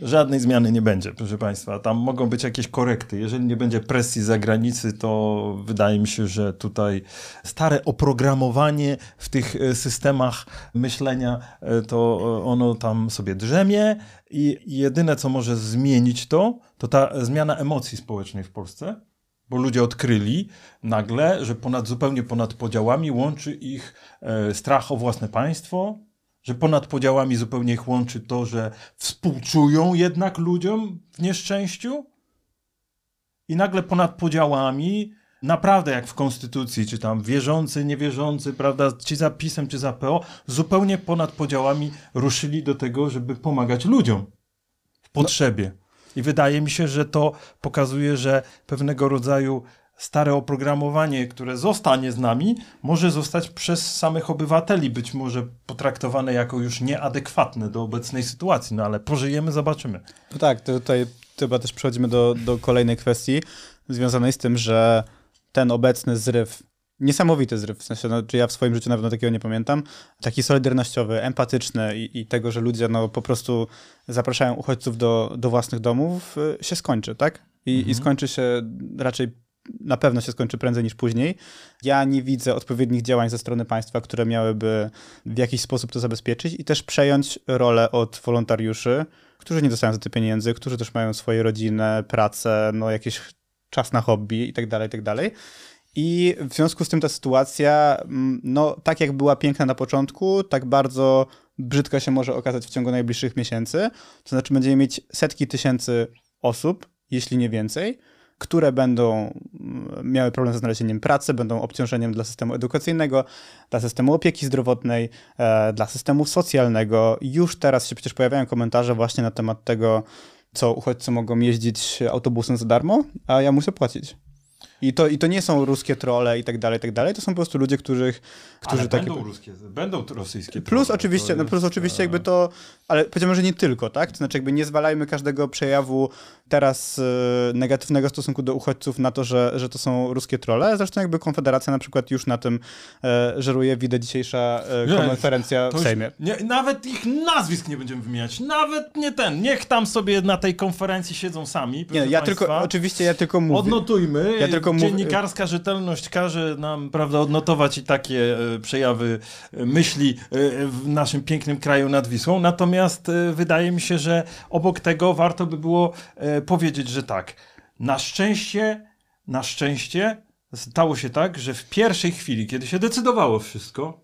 Żadnej zmiany nie będzie, proszę Państwa. Tam mogą być jakieś korekty. Jeżeli nie będzie presji zagranicy, to wydaje mi się, że tutaj stare oprogramowanie w tych e, systemach myślenia, e, to ono tam sobie drzemie i jedyne, co może zmienić to, to ta zmiana emocji społecznej w Polsce bo ludzie odkryli nagle, że ponad, zupełnie ponad podziałami łączy ich e, strach o własne państwo, że ponad podziałami zupełnie ich łączy to, że współczują jednak ludziom w nieszczęściu i nagle ponad podziałami naprawdę jak w konstytucji, czy tam wierzący, niewierzący, prawda, czy za PiSem, czy za PO, zupełnie ponad podziałami ruszyli do tego, żeby pomagać ludziom w potrzebie. I wydaje mi się, że to pokazuje, że pewnego rodzaju stare oprogramowanie, które zostanie z nami, może zostać przez samych obywateli być może potraktowane jako już nieadekwatne do obecnej sytuacji, no ale pożyjemy, zobaczymy. No tak, to tutaj chyba też przechodzimy do, do kolejnej kwestii związanej z tym, że ten obecny zryw niesamowity zryw, w sensie, no, czy ja w swoim życiu na pewno takiego nie pamiętam, taki solidarnościowy, empatyczny i, i tego, że ludzie no, po prostu zapraszają uchodźców do, do własnych domów, y, się skończy, tak? I, mhm. I skończy się raczej na pewno się skończy prędzej niż później. Ja nie widzę odpowiednich działań ze strony państwa, które miałyby w jakiś sposób to zabezpieczyć i też przejąć rolę od wolontariuszy, którzy nie dostają za te pieniędzy, którzy też mają swoje rodziny, pracę, no jakiś czas na hobby i tak dalej, i tak dalej. I w związku z tym ta sytuacja, mm, no tak jak była piękna na początku, tak bardzo brzydka się może okazać w ciągu najbliższych miesięcy. To znaczy będziemy mieć setki tysięcy osób, jeśli nie więcej, które będą mm, miały problem ze znalezieniem pracy, będą obciążeniem dla systemu edukacyjnego, dla systemu opieki zdrowotnej, e, dla systemu socjalnego. Już teraz się przecież pojawiają komentarze właśnie na temat tego, co uchodźcy mogą jeździć autobusem za darmo, a ja muszę płacić. I to, I to nie są ruskie trole i tak dalej, i tak dalej. To są po prostu ludzie, których, którzy ale takie... będą ruskie, będą rosyjskie Plus oczywiście, no plus oczywiście jakby to, ale powiedziałbym, że nie tylko, tak? To znaczy jakby nie zwalajmy każdego przejawu teraz e, negatywnego stosunku do uchodźców na to, że, że to są ruskie trole. Zresztą jakby Konfederacja na przykład już na tym e, żeruje, widać dzisiejsza e, konferencja w Sejmie. Nie, nawet ich nazwisk nie będziemy wymieniać, nawet nie ten. Niech tam sobie na tej konferencji siedzą sami. Nie, ja Państwa. tylko, oczywiście ja tylko mówię. Odnotujmy. Ja tylko Dziennikarska rzetelność każe nam, prawda, odnotować i takie e, przejawy myśli w naszym pięknym kraju nad Wisłą. Natomiast wydaje mi się, że obok tego warto by było powiedzieć, że tak. Na szczęście, na szczęście stało się tak, że w pierwszej chwili, kiedy się decydowało wszystko,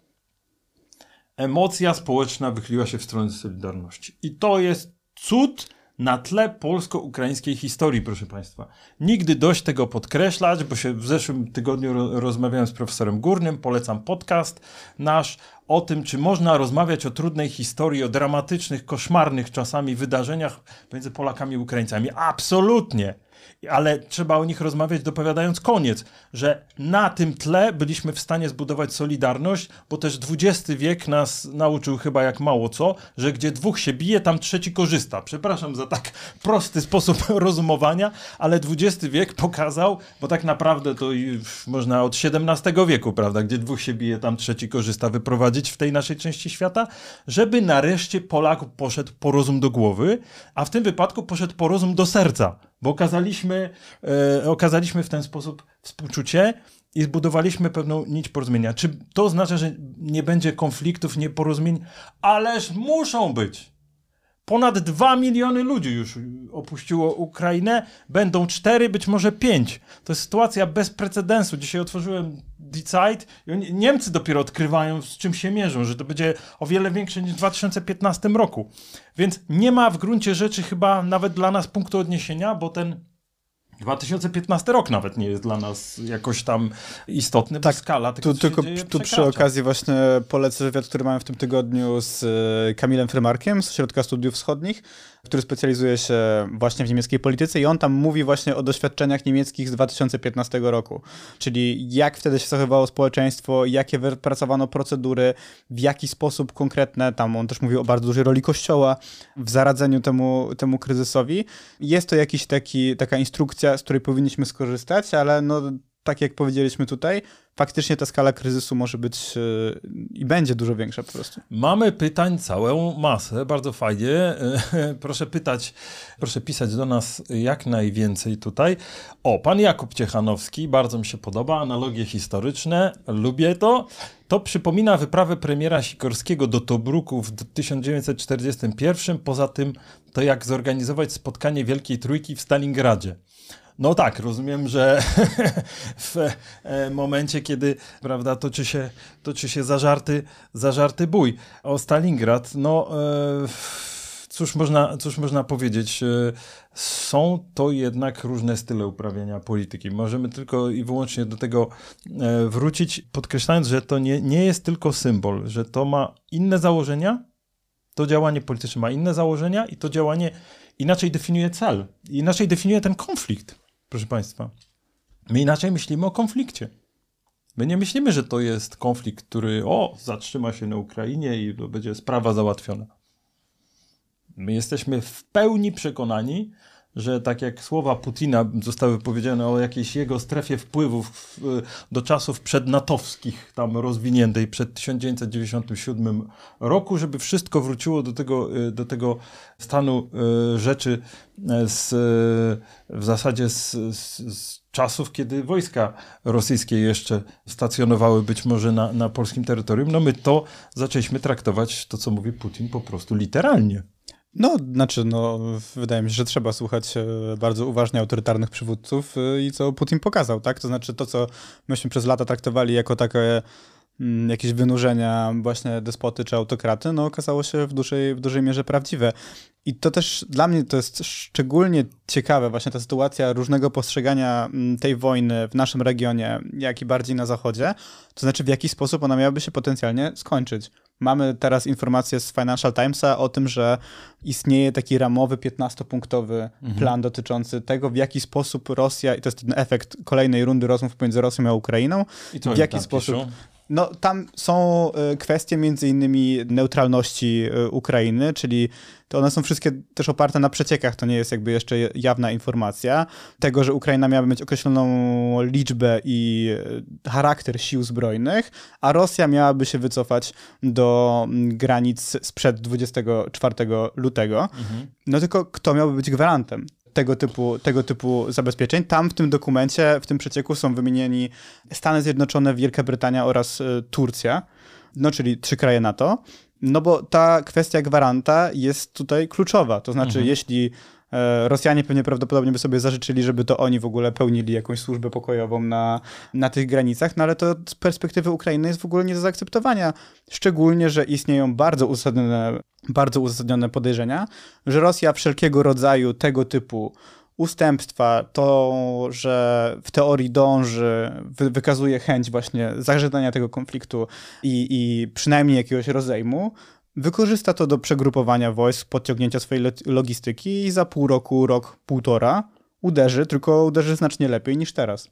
emocja społeczna wychyliła się w stronę Solidarności. I to jest cud na tle polsko-ukraińskiej historii, proszę Państwa. Nigdy dość tego podkreślać, bo się w zeszłym tygodniu rozmawiałem z profesorem Górnym, polecam podcast nasz o tym, czy można rozmawiać o trudnej historii, o dramatycznych, koszmarnych czasami wydarzeniach między Polakami i Ukraińcami. Absolutnie! Ale trzeba o nich rozmawiać dopowiadając koniec, że na tym tle byliśmy w stanie zbudować solidarność, bo też XX wiek nas nauczył chyba jak mało co, że gdzie dwóch się bije, tam trzeci korzysta. Przepraszam za tak prosty sposób *laughs* rozumowania, ale XX wiek pokazał, bo tak naprawdę to można od XVII wieku, prawda, gdzie dwóch się bije, tam trzeci korzysta, wyprowadzić w tej naszej części świata, żeby nareszcie Polak poszedł po rozum do głowy, a w tym wypadku poszedł po rozum do serca, bo okazaliśmy, e, okazaliśmy w ten sposób współczucie i zbudowaliśmy pewną nić porozumienia. Czy to oznacza, że nie będzie konfliktów, nieporozumień? Ależ muszą być. Ponad 2 miliony ludzi już opuściło Ukrainę, będą 4, być może 5. To jest sytuacja bez precedensu. Dzisiaj otworzyłem Zeit i Niemcy dopiero odkrywają, z czym się mierzą, że to będzie o wiele większe niż w 2015 roku. Więc nie ma w gruncie rzeczy chyba nawet dla nas punktu odniesienia, bo ten 2015 rok nawet nie jest dla nas jakoś tam istotny, tak, skala tego, tu, tylko tu przy okazji właśnie polecę wywiad, który mamy w tym tygodniu z e, Kamilem Frymarkiem z Ośrodka Studiów Wschodnich, który specjalizuje się właśnie w niemieckiej polityce i on tam mówi właśnie o doświadczeniach niemieckich z 2015 roku, czyli jak wtedy się zachowywało społeczeństwo, jakie wypracowano procedury, w jaki sposób konkretne, tam on też mówi o bardzo dużej roli kościoła w zaradzeniu temu, temu kryzysowi. Jest to jakiś taki, taka instrukcja, z której powinniśmy skorzystać, ale no tak jak powiedzieliśmy tutaj, faktycznie ta skala kryzysu może być yy, i będzie dużo większa po prostu. Mamy pytań całą masę, bardzo fajnie. *laughs* proszę pytać, proszę pisać do nas jak najwięcej tutaj. O, pan Jakub Ciechanowski, bardzo mi się podoba, analogie historyczne, lubię to. To przypomina wyprawę premiera Sikorskiego do Tobruku w 1941. Poza tym to jak zorganizować spotkanie Wielkiej Trójki w Stalingradzie. No tak, rozumiem, że *laughs* w e, momencie, kiedy prawda, toczy się, toczy się zażarty, zażarty bój. O Stalingrad, no e, cóż można, cóż można powiedzieć, e, są to jednak różne style uprawiania polityki. Możemy tylko i wyłącznie do tego wrócić, podkreślając, że to nie, nie jest tylko symbol, że to ma inne założenia, to działanie polityczne ma inne założenia i to działanie inaczej definiuje cel, inaczej definiuje ten konflikt proszę Państwa. My inaczej myślimy o konflikcie. My nie myślimy, że to jest konflikt, który o, zatrzyma się na Ukrainie i będzie sprawa załatwiona. My jesteśmy w pełni przekonani, że tak jak słowa Putina zostały powiedziane o jakiejś jego strefie wpływów do czasów przednatowskich, tam rozwiniętej przed 1997 roku, żeby wszystko wróciło do tego, y, do tego stanu y, rzeczy y, z, w zasadzie z, z, z czasów, kiedy wojska rosyjskie jeszcze stacjonowały być może na, na polskim terytorium, no my to zaczęliśmy traktować, to co mówi Putin, po prostu literalnie. No, znaczy, no, wydaje mi się, że trzeba słuchać e, bardzo uważnie autorytarnych przywódców e, i co Putin pokazał, tak? To znaczy to, co myśmy przez lata traktowali jako takie mm, jakieś wynurzenia właśnie despoty czy autokraty, no okazało się w dużej, w dużej mierze prawdziwe. I to też dla mnie to jest szczególnie ciekawe, właśnie ta sytuacja różnego postrzegania mm, tej wojny w naszym regionie, jak i bardziej na zachodzie, to znaczy w jaki sposób ona miałaby się potencjalnie skończyć. Mamy teraz informację z Financial Timesa o tym, że istnieje taki ramowy 15-punktowy mhm. plan dotyczący tego, w jaki sposób Rosja, i to jest ten efekt kolejnej rundy rozmów pomiędzy Rosją a Ukrainą, w jaki sposób. Piszą? No, tam są e, kwestie między innymi neutralności e, Ukrainy, czyli to one są wszystkie też oparte na przeciekach, to nie jest jakby jeszcze jawna informacja. Tego, że Ukraina miała mieć określoną liczbę i e, charakter sił zbrojnych, a Rosja miałaby się wycofać do granic sprzed 24 lutego. Mhm. No tylko kto miałby być gwarantem? tego typu, tego typu zabezpieczeń. Tam w tym dokumencie, w tym przecieku są wymienieni Stany Zjednoczone, Wielka Brytania oraz y, Turcja, no czyli trzy kraje NATO. No bo ta kwestia gwaranta jest tutaj kluczowa. To znaczy, mhm. jeśli e, Rosjanie pewnie prawdopodobnie by sobie zażyczyli, żeby to oni w ogóle pełnili jakąś służbę pokojową na, na tych granicach, no ale to z perspektywy Ukrainy jest w ogóle nie do zaakceptowania. Szczególnie, że istnieją bardzo uzasadnione, bardzo uzasadnione podejrzenia, że Rosja wszelkiego rodzaju tego typu ustępstwa, to, że w teorii dąży, wy, wykazuje chęć właśnie zażegnania tego konfliktu i, i przynajmniej jakiegoś rozejmu, wykorzysta to do przegrupowania wojsk, podciągnięcia swojej logistyki i za pół roku, rok, półtora uderzy, tylko uderzy znacznie lepiej niż teraz.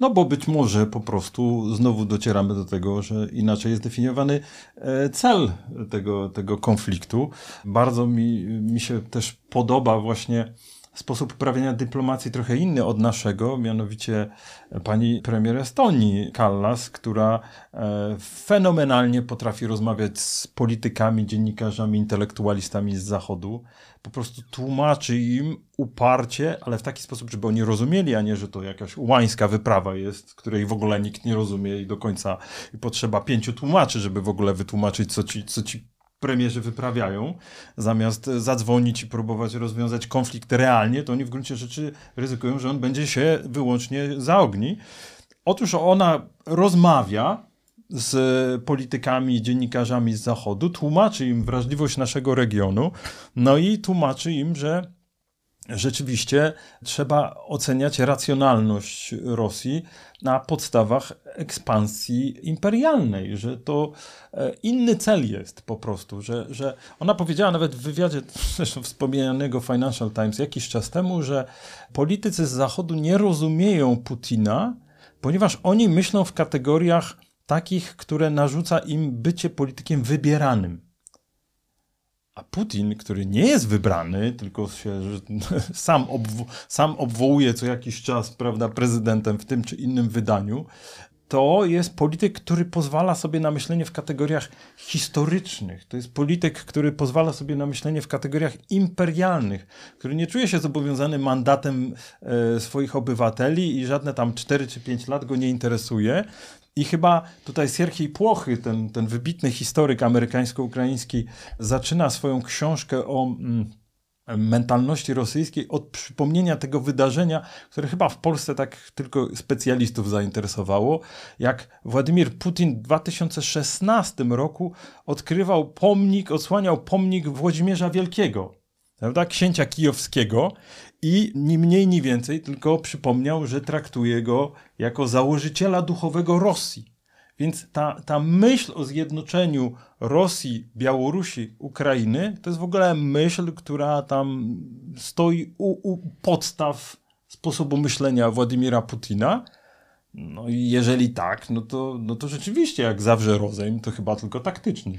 No bo być może po prostu znowu docieramy do tego, że inaczej jest definiowany e, cel tego, tego konfliktu. Bardzo mi, mi się też podoba właśnie sposób uprawiania dyplomacji trochę inny od naszego, mianowicie pani premier Estonii, Kallas, która e, fenomenalnie potrafi rozmawiać z politykami, dziennikarzami, intelektualistami z Zachodu. Po prostu tłumaczy im uparcie, ale w taki sposób, żeby oni rozumieli, a nie, że to jakaś łańska wyprawa jest, której w ogóle nikt nie rozumie i do końca i potrzeba pięciu tłumaczy, żeby w ogóle wytłumaczyć, co ci, co ci premierzy wyprawiają, zamiast zadzwonić i próbować rozwiązać konflikt realnie, to oni w gruncie rzeczy ryzykują, że on będzie się wyłącznie zaogni. Otóż ona rozmawia z politykami, dziennikarzami z Zachodu, tłumaczy im wrażliwość naszego regionu, no i tłumaczy im, że rzeczywiście trzeba oceniać racjonalność Rosji na podstawach ekspansji imperialnej, że to e, inny cel jest po prostu, że, że ona powiedziała nawet w wywiadzie *laughs* zresztą wspomnianego Financial Times jakiś czas temu, że politycy z Zachodu nie rozumieją Putina, ponieważ oni myślą w kategoriach takich, które narzuca im bycie politykiem wybieranym. A Putin, który nie jest wybrany, tylko się *laughs* sam, obwo sam obwołuje co jakiś czas, prawda, prezydentem w tym czy innym wydaniu, to jest polityk, który pozwala sobie na myślenie w kategoriach historycznych. To jest polityk, który pozwala sobie na myślenie w kategoriach imperialnych, który nie czuje się zobowiązany mandatem e, swoich obywateli i żadne tam 4 czy 5 lat go nie interesuje, i chyba tutaj Sierhiej Płochy, ten, ten wybitny historyk amerykańsko-ukraiński, zaczyna swoją książkę o mm, mentalności rosyjskiej od przypomnienia tego wydarzenia, które chyba w Polsce tak tylko specjalistów zainteresowało, jak Władimir Putin w 2016 roku odkrywał pomnik, odsłaniał pomnik Włodzimierza Wielkiego, prawda, księcia kijowskiego i ni mniej, ni więcej, tylko przypomniał, że traktuje go jako założyciela duchowego Rosji. Więc ta, ta myśl o zjednoczeniu Rosji, Białorusi, Ukrainy to jest w ogóle myśl, która tam stoi u, u podstaw sposobu myślenia Władimira Putina. No i jeżeli tak, no to, no to rzeczywiście jak zawrze rozejm, to chyba tylko taktyczny.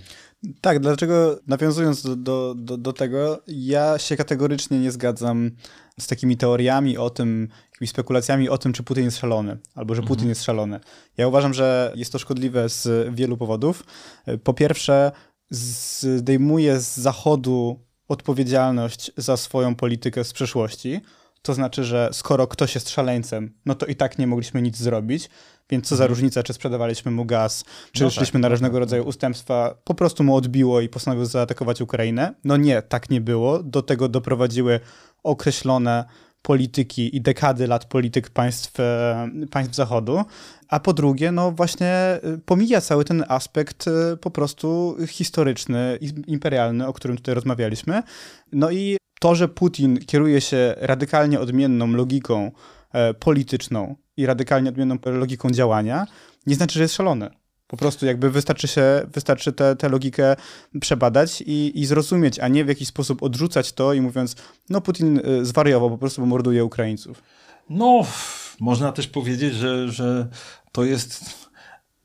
Tak, dlaczego nawiązując do, do, do, do, tego, ja się kategorycznie nie zgadzam z takimi teoriami o tym, jakimiś spekulacjami o tym, czy Putin jest szalony, albo że Putin mhm. jest szalony. Ja uważam, że jest to szkodliwe z wielu powodów. Po pierwsze, zdejmuje z Zachodu odpowiedzialność za swoją politykę z przeszłości. To znaczy, że skoro ktoś jest szaleńcem, no to i tak nie mogliśmy nic zrobić. Więc co za mhm. różnica, czy sprzedawaliśmy mu gaz, czy no szliśmy tak, na różnego tak. rodzaju ustępstwa, po prostu mu odbiło i postanowił zaatakować Ukrainę. No nie, tak nie było. Do tego doprowadziły określone polityki i dekady lat polityk państw, e, państw Zachodu, a po drugie, no właśnie e, pomija cały ten aspekt e, po prostu historyczny, imperialny, o którym tutaj rozmawialiśmy. No i to, że Putin kieruje się radykalnie odmienną logiką polityczną i radykalnie odmienną logiką działania, nie znaczy, że jest szalony. Po prostu jakby wystarczy się, wystarczy tę logikę przebadać i, i zrozumieć, a nie w jakiś sposób odrzucać to i mówiąc, no Putin y, zwariował, po prostu morduje Ukraińców. No, można też powiedzieć, że, że to jest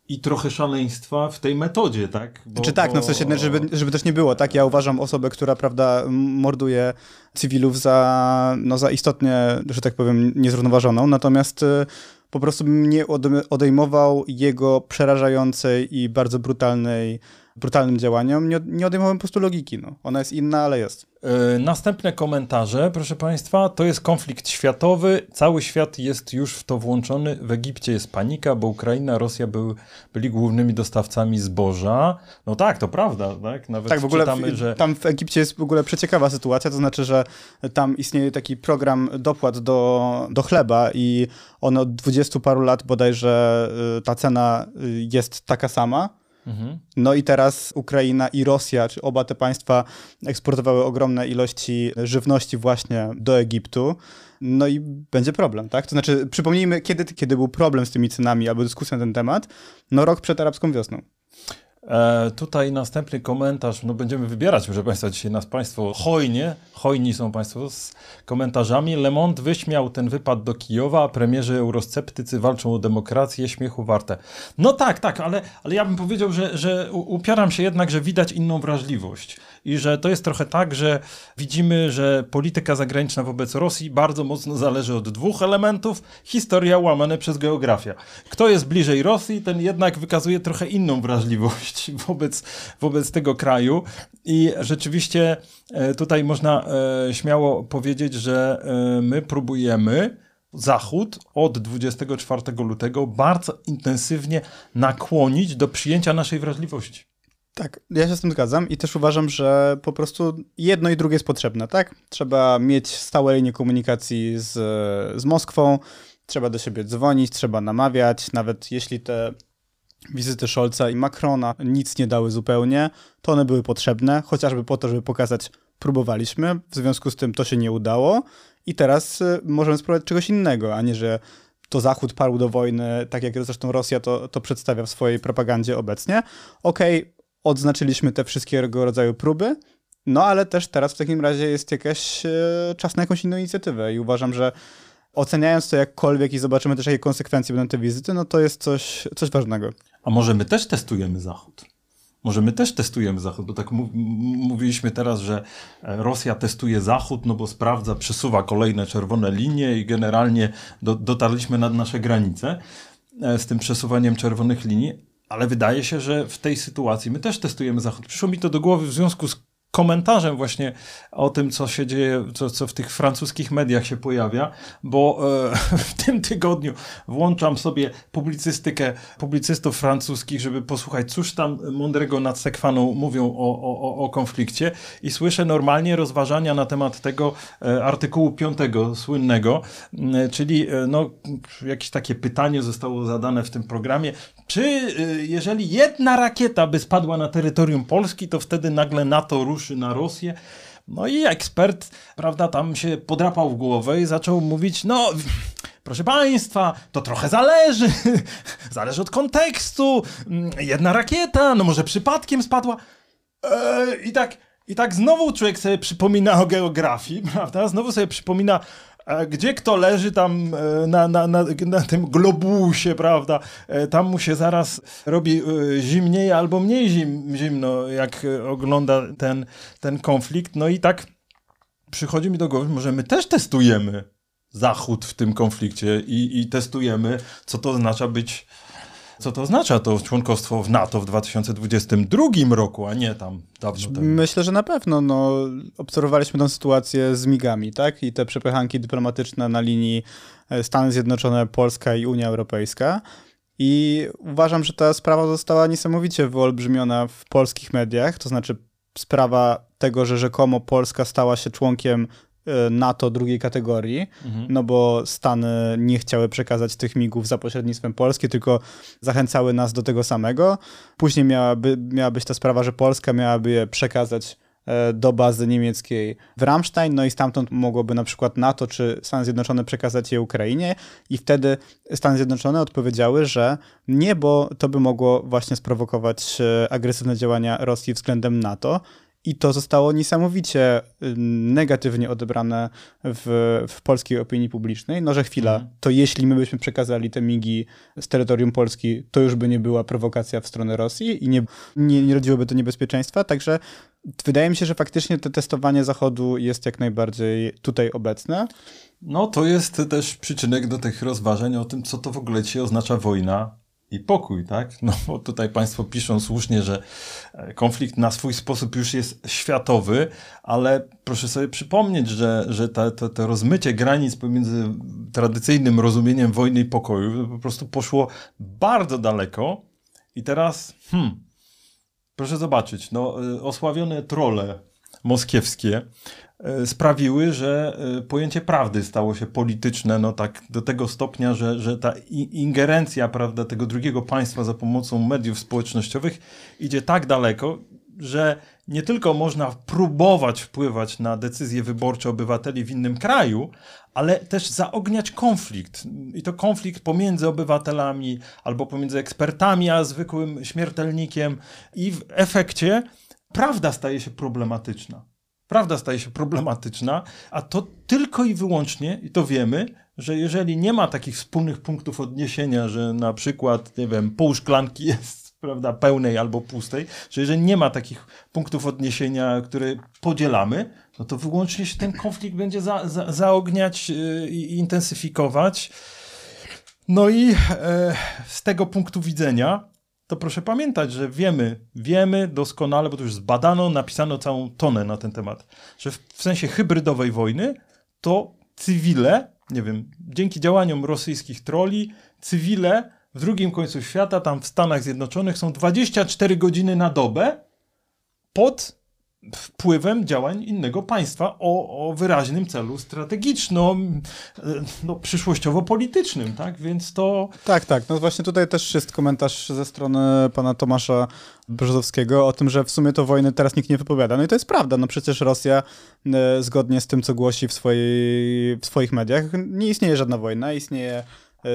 i trochę szaleństwa w tej metodzie, tak? Bo, Czy tak, bo... no w sensie, żeby, żeby też nie było, tak? Ja uważam osobę, która, prawda, morduje cywilów za, no, za istotnie, że tak powiem, niezrównoważoną, natomiast y, po prostu nie odejmował jego przerażającej i bardzo brutalnej, brutalnym działaniom, nie, nie odejmowałem po prostu logiki. No. Ona jest inna, ale jest. Yy, następne komentarze, proszę Państwa, to jest konflikt światowy, cały świat jest już w to włączony, w Egipcie jest panika, bo Ukraina, Rosja były, byli głównymi dostawcami zboża. No tak, to prawda, tak? Nawet tak, w ogóle czytamy, w, że... tam w Egipcie jest w ogóle przeciekawa sytuacja, to znaczy, że tam istnieje taki program dopłat do, do chleba i on od dwudziestu paru lat bodajże y, ta cena y, jest taka sama, Mhm. No i teraz Ukraina i Rosja, czy oba te państwa eksportowały ogromne ilości żywności właśnie do Egiptu. No i będzie problem, tak? To znaczy, przypomnijmy, kiedy, kiedy był problem z tymi cenami albo dyskusja na ten temat? No rok przed arabską wiosną. E, tutaj następny komentarz, no będziemy wybierać, proszę Państwa, dzisiaj nas Państwo hojnie, hojni są Państwo z komentarzami. Le Monde wyśmiał ten wypad do Kijowa, a premierzy eurosceptycy walczą o demokrację, śmiechu warte. No tak, tak, ale, ale ja bym powiedział, że, że upieram się jednak, że widać inną wrażliwość i że to jest trochę tak, że widzimy, że polityka zagraniczna wobec Rosji bardzo mocno zależy od dwóch elementów, historia łamane przez geografia. Kto jest bliżej Rosji, ten jednak wykazuje trochę inną wrażliwość *laughs* wobec, wobec tego kraju i rzeczywiście e, tutaj można e, śmiało powiedzieć, że e, my próbujemy Zachód od 24 lutego bardzo intensywnie nakłonić do przyjęcia naszej wrażliwości. Tak, ja się z tym zgadzam i też uważam, że po prostu jedno i drugie jest potrzebne, tak? Trzeba mieć stałe linie komunikacji z, z Moskwą, trzeba do siebie dzwonić, trzeba namawiać, nawet jeśli te wizyty Scholza i Macrona nic nie dały zupełnie, to one były potrzebne, chociażby po to, żeby pokazać, próbowaliśmy, w związku z tym to się nie udało i teraz y, możemy spróbować czegoś innego, a nie, że to Zachód parł do wojny, tak jak zresztą Rosja to, to przedstawia w swojej propagandzie obecnie. Okej, okay, odznaczyliśmy te wszystkiego rodzaju próby, no ale też teraz w takim razie jest jakaś e, czas na jakąś inną inicjatywę i uważam, że oceniając to jakkolwiek i zobaczymy też, jakie konsekwencje będą te wizyty, no to jest coś, coś ważnego. A może my też testujemy Zachód? Może my też testujemy Zachód, bo tak mówiliśmy teraz, że e, Rosja testuje Zachód, no bo sprawdza, przesuwa kolejne czerwone linie i generalnie do, dotarliśmy nad nasze granice e, z tym przesuwaniem czerwonych linii, ale wydaje się, że w tej sytuacji my też testujemy Zachód. Przyszło mi to do głowy w związku z komentarzem właśnie o tym, co się dzieje, co, co w tych francuskich mediach się pojawia, bo e, *laughs* w tym tygodniu włączam sobie publicystykę publicystów francuskich, żeby posłuchać, cóż tam mądrego nad Sekwaną mówią o, o, o konflikcie i słyszę normalnie rozważania na temat tego e, artykułu piątego słynnego, e, czyli no, jakieś takie pytanie zostało zadane w tym programie, czy e, jeżeli jedna rakieta by spadła na terytorium Polski, to wtedy nagle NATO ruszy na Rosję. No i ekspert, prawda, tam się podrapał w głowę i zaczął mówić, no, proszę państwa, to trochę zależy, *laughs* zależy od kontekstu, jedna rakieta, no może przypadkiem spadła. Eee, I tak, i tak znowu człowiek sobie przypomina o geografii, *laughs* prawda? Znowu sobie przypomina gdzie kto leży tam e, na, na, na, na tym globusie, prawda, e, tam mu się zaraz robi e, zimniej albo mniej zim, zimno, jak ogląda ten, ten konflikt. No i tak przychodzi mi do głowy, może my też testujemy Zachód w tym konflikcie i, i testujemy, co to oznacza być co to oznacza to członkostwo w NATO w 2022 roku, a nie tam dawno temu? Myślę, że na pewno. No, obserwowaliśmy tę sytuację z migami, tak? I te przepychanki dyplomatyczne na linii e, Stany Zjednoczone, Polska i Unia Europejska. I uważam, że ta sprawa została niesamowicie wyolbrzymiona w polskich mediach, to znaczy sprawa tego, że rzekomo Polska stała się członkiem NATO drugiej kategorii, mhm. no bo Stany nie chciały przekazać tych migów za pośrednictwem Polski, tylko zachęcały nas do tego samego. Później miałaby, miała być ta sprawa, że Polska miałaby je przekazać e, do bazy niemieckiej w Ramstein, no i stamtąd mogłoby na przykład NATO czy Stany Zjednoczone przekazać je Ukrainie i wtedy Stany Zjednoczone odpowiedziały, że nie, bo to by mogło właśnie sprowokować e, agresywne działania Rosji względem NATO i to zostało niesamowicie negatywnie odebrane w, w polskiej opinii publicznej. No, że chwila, mhm. to jeśli my byśmy przekazali te migi z terytorium Polski, to już by nie była prowokacja w stronę Rosji i nie, nie, nie rodziłoby to niebezpieczeństwa. Także wydaje mi się, że faktycznie to testowanie Zachodu jest jak najbardziej tutaj obecne. No, to jest też przyczynek do tych rozważań o tym, co to w ogóle dzisiaj oznacza wojna i pokój, tak? No bo tutaj Państwo piszą słusznie, że e, konflikt na swój sposób już jest światowy, ale proszę sobie przypomnieć, że, że to, to, rozmycie granic pomiędzy tradycyjnym rozumieniem wojny i pokoju po prostu poszło bardzo daleko i teraz, hmm, proszę zobaczyć, no, e, osławione trole moskiewskie sprawiły, że e, pojęcie prawdy stało się polityczne, no tak do tego stopnia, że, że ta ingerencja, prawda, tego drugiego państwa za pomocą mediów społecznościowych idzie tak daleko. że nie tylko można próbować wpływać na decyzje wyborcze obywateli w innym kraju, ale też zaogniać konflikt. I to konflikt pomiędzy obywatelami albo pomiędzy ekspertami a zwykłym śmiertelnikiem. I w efekcie prawda staje się problematyczna. Prawda staje się problematyczna, a to tylko i wyłącznie, i to wiemy, że jeżeli nie ma takich wspólnych punktów odniesienia, że na przykład, nie wiem, pół szklanki jest *laughs* prawda, pełnej albo pustej, że jeżeli nie ma takich punktów odniesienia, które podzielamy, no to wyłącznie się ten konflikt będzie za, za, zaogniać yy, i intensyfikować. No i e, z tego punktu widzenia, to proszę pamiętać, że wiemy, wiemy doskonale, bo to już zbadano, napisano całą tonę na ten temat, że w, w sensie hybrydowej wojny to cywile, nie wiem, dzięki działaniom rosyjskich troli, cywile w drugim końcu świata, tam w Stanach Zjednoczonych, są 24 godziny na dobę pod wpływem działań innego państwa o, o wyraźnym celu strategicznym, no, przyszłościowo-politycznym, tak? Więc to... Tak, tak. No właśnie tutaj też jest komentarz ze strony pana Tomasza Brzozowskiego o tym, że w sumie to wojny teraz nikt nie wypowiada. No i to jest prawda. No przecież Rosja, e, zgodnie z tym, co głosi w, swojej, w swoich mediach, nie istnieje żadna wojna, istnieje E,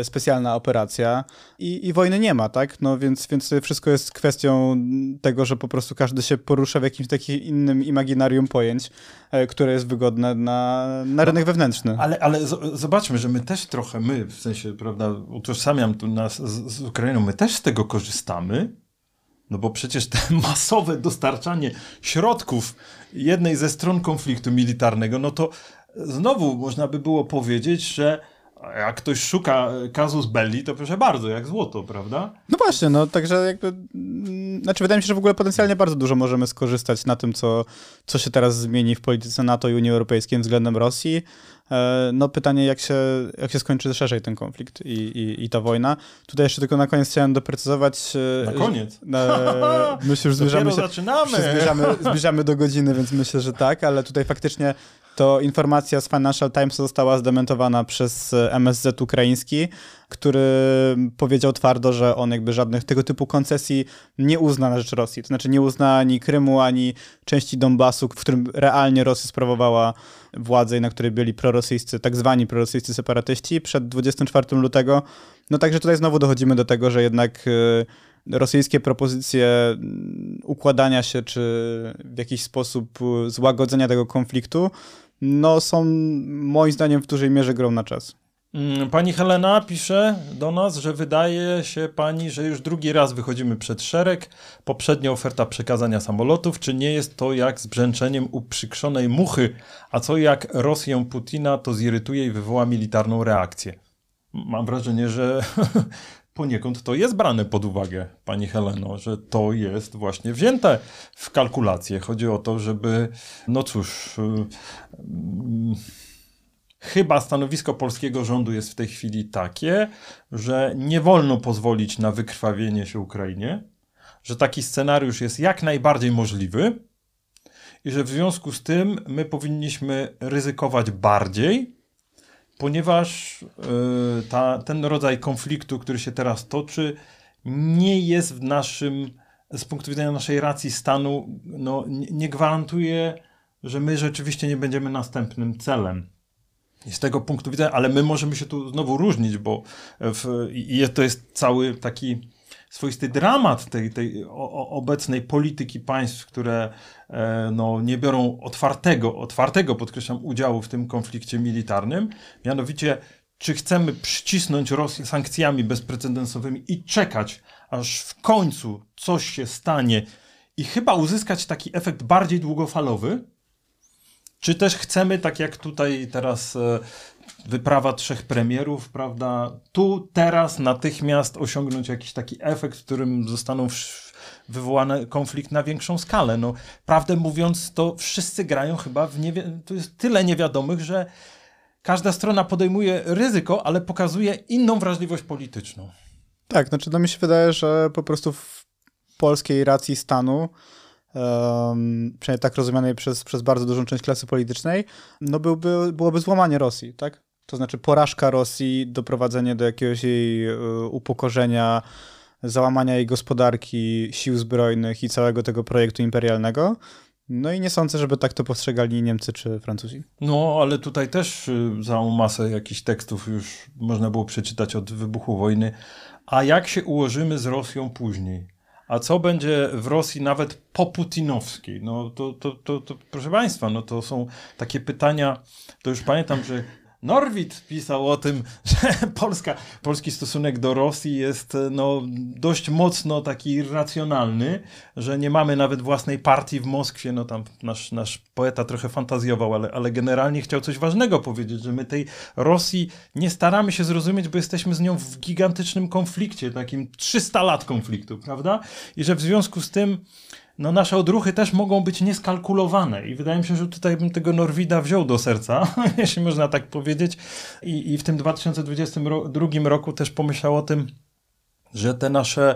specjalna operacja i, i wojny nie ma, tak? No więc, więc wszystko jest kwestią tego, że po prostu każdy się porusza w jakimś takim innym imaginarium pojęć, e, które jest wygodne na, na rynek wewnętrzny. Ale, ale zobaczmy, że my też trochę, my w sensie, prawda, utożsamiam tu nas z, z Ukrainą, my też z tego korzystamy, no bo przecież te *laughs* masowe dostarczanie środków jednej ze stron konfliktu militarnego, no to znowu można by było powiedzieć, że jak ktoś szuka kazus belli, to proszę bardzo, jak złoto, prawda? No właśnie, no także jakby, znaczy wydaje mi się, że w ogóle potencjalnie bardzo dużo możemy skorzystać na tym, co, co się teraz zmieni w polityce NATO i Unii Europejskiej względem Rosji. E, no pytanie, jak się, jak się skończy szerzej ten konflikt i, i, i ta wojna. Tutaj jeszcze tylko na koniec chciałem doprecyzować. E, na koniec? Że, *laughs* my się już zbliżamy się, zaczynamy. Się zbliżamy, zbliżamy do godziny, więc myślę, że tak, ale tutaj faktycznie to informacja z Financial Times została zdementowana przez e, MSZ ukraiński, który powiedział twardo, że on jakby żadnych tego typu koncesji nie uzna na rzecz Rosji. To znaczy nie uzna ani Krymu, ani części Donbasu, w którym realnie Rosja sprawowała władzę i na której byli prorosyjscy, tak zwani prorosyjscy separatyści przed 24 lutego. No także tutaj znowu dochodzimy do tego, że jednak e, rosyjskie propozycje mm, układania się czy w jakiś sposób złagodzenia tego konfliktu no są moim zdaniem w dużej mierze grą na czas. Mm, pani Helena pisze do nas, że wydaje się pani, że już drugi raz wychodzimy przed szereg. Poprzednia oferta przekazania samolotów. Czy nie jest to jak z brzęczeniem uprzykrzonej muchy? A co jak Rosję Putina to zirytuje i wywoła militarną reakcję? Mam wrażenie, że *laughs* poniekąd to jest brane pod uwagę, pani Heleno, że to jest właśnie wzięte w kalkulację. Chodzi o to, żeby, no cóż, yy, chyba stanowisko polskiego rządu jest w tej chwili takie, że nie wolno pozwolić na wykrwawienie się Ukrainie, że taki scenariusz jest jak najbardziej możliwy i że w związku z tym my powinniśmy ryzykować bardziej, ponieważ y, ta, ten rodzaj konfliktu, który się teraz toczy, nie jest w naszym, z punktu widzenia naszej racji stanu, no, nie, nie gwarantuje, że my rzeczywiście nie będziemy następnym celem. I z tego punktu widzenia, ale my możemy się tu znowu różnić, bo w, i to jest cały taki swoisty dramat tej, tej obecnej polityki państw, które e, no, nie biorą otwartego, otwartego, podkreślam, udziału w tym konflikcie militarnym. Mianowicie, czy chcemy przycisnąć Rosję sankcjami bezprecedensowymi i czekać, aż w końcu coś się stanie i chyba uzyskać taki efekt bardziej długofalowy, czy też chcemy, tak jak tutaj teraz e, wyprawa trzech premierów, prawda? Tu, teraz, natychmiast osiągnąć jakiś taki efekt, w którym zostaną wywołany konflikt na większą skalę. No, prawdę mówiąc, to wszyscy grają chyba w niewi- to jest tyle niewiadomych, że każda strona podejmuje ryzyko, ale pokazuje inną wrażliwość polityczną. Tak, znaczy no mi się wydaje, że po prostu w polskiej racji stanu um, przynajmniej tak rozumianej przez, przez bardzo dużą część klasy politycznej, no byłby, byłoby złamanie Rosji, tak? To znaczy porażka Rosji, doprowadzenie do jakiegoś jej e, upokorzenia, załamania jej gospodarki, sił zbrojnych i całego tego projektu imperialnego. No i nie sądzę, żeby tak to postrzegali Niemcy czy Francuzi. No, ale tutaj też y, całą masę jakichś tekstów już można było przeczytać od wybuchu wojny. A jak się ułożymy z Rosją później? A co będzie w Rosji nawet po putinowskiej? No to, to, to, to, proszę Państwa, no to są takie pytania, to już pamiętam, że Norwid pisał o tym, *laughs* że Polska, polski stosunek do Rosji jest no, dość mocno taki racjonalny, że nie mamy nawet własnej partii w Moskwie. No tam nasz, nasz poeta trochę fantazjował, ale, ale generalnie chciał coś ważnego powiedzieć, że my tej Rosji nie staramy się zrozumieć, bo jesteśmy z nią w gigantycznym konflikcie, takim 300 lat konfliktu, prawda? I że w związku z tym no nasze odruchy też mogą być nieskalkulowane i wydaje mi się, że tutaj bym tego Norwida wziął do serca, *laughs* jeśli można tak powiedzieć. I, i w tym 2022 roku też pomyślał o tym, że te nasze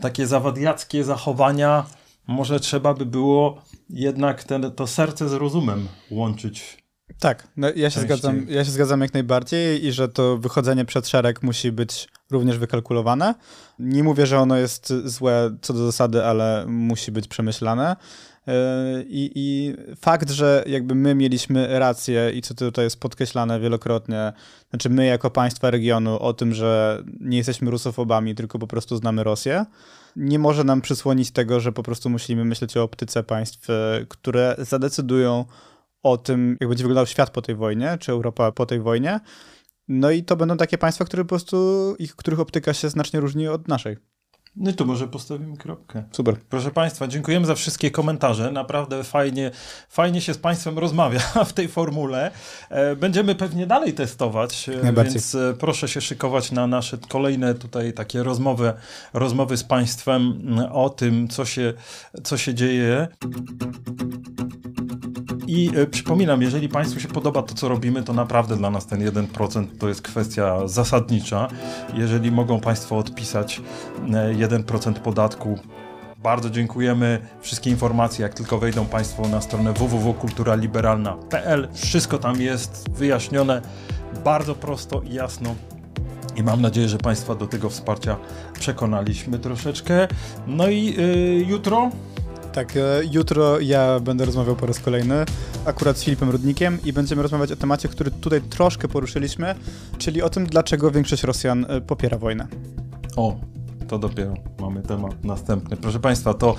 takie zawadiackie zachowania może trzeba by było jednak ten, to serce z rozumem łączyć tak, no ja, się zgadzam, ja się zgadzam jak najbardziej i że to wychodzenie przed szereg musi być również wykalkulowane. Nie mówię, że ono jest złe co do zasady, ale musi być przemyślane. E, I, I, fakt, że jakby my mieliśmy rację i co tutaj jest podkreślane wielokrotnie, znaczy my jako państwa regionu o tym, że nie jesteśmy rusofobami, tylko po prostu znamy Rosję, nie może nam przysłonić tego, że po prostu musimy myśleć o optyce państw, e, które zadecydują o tym, jak będzie wyglądał świat po tej wojnie, czy Europa po tej wojnie. No i to będą takie państwa, które po prostu, ich, których optyka się znacznie różni od naszej. No i tu może postawimy kropkę. Super. Proszę Państwa, dziękujemy za wszystkie komentarze. Naprawdę fajnie, fajnie się z Państwem rozmawia *laughs* w tej formule. E, będziemy pewnie dalej testować, e, więc e, proszę się szykować na nasze kolejne tutaj takie rozmowy, rozmowy z Państwem o tym, co się, co się dzieje. I e, przypominam, jeżeli Państwu się podoba to, co robimy, to naprawdę dla nas ten 1% to jest kwestia zasadnicza. Jeżeli mogą Państwo odpisać 1% e, podatku, bardzo dziękujemy. Wszystkie informacje, jak tylko wejdą Państwo na stronę www.kulturaliberalna.pl, wszystko tam jest wyjaśnione bardzo prosto i jasno. I mam nadzieję, że Państwa do tego wsparcia przekonaliśmy troszeczkę. No i yy, jutro tak, e, jutro ja będę rozmawiał po raz kolejny, akurat z Filipem Rudnikiem i będziemy rozmawiać o temacie, który tutaj troszkę poruszyliśmy, czyli o tym, dlaczego większość Rosjan e, popiera wojnę. O, to dopiero mamy temat następny. Proszę Państwa, to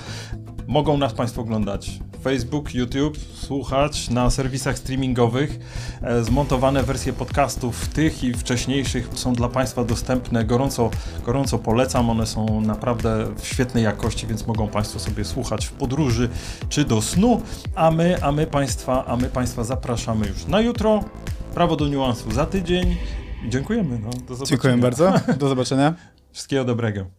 mogą nas Państwo oglądać Facebook, YouTube, słuchać na serwisach streamingowych. E, zmontowane wersje podcastów tych i wcześniejszych są dla Państwa dostępne. Gorąco, gorąco polecam. One są naprawdę w świetnej jakości, więc mogą Państwo sobie słuchać w podróży czy do snu. A my, a my Państwa, a my Państwa zapraszamy już na jutro. Prawo do niuansu za tydzień. Dziękujemy. No, do zobaczenia. Dziękuję bardzo. *laughs* Do zobaczenia. Wszystkiego dobrego.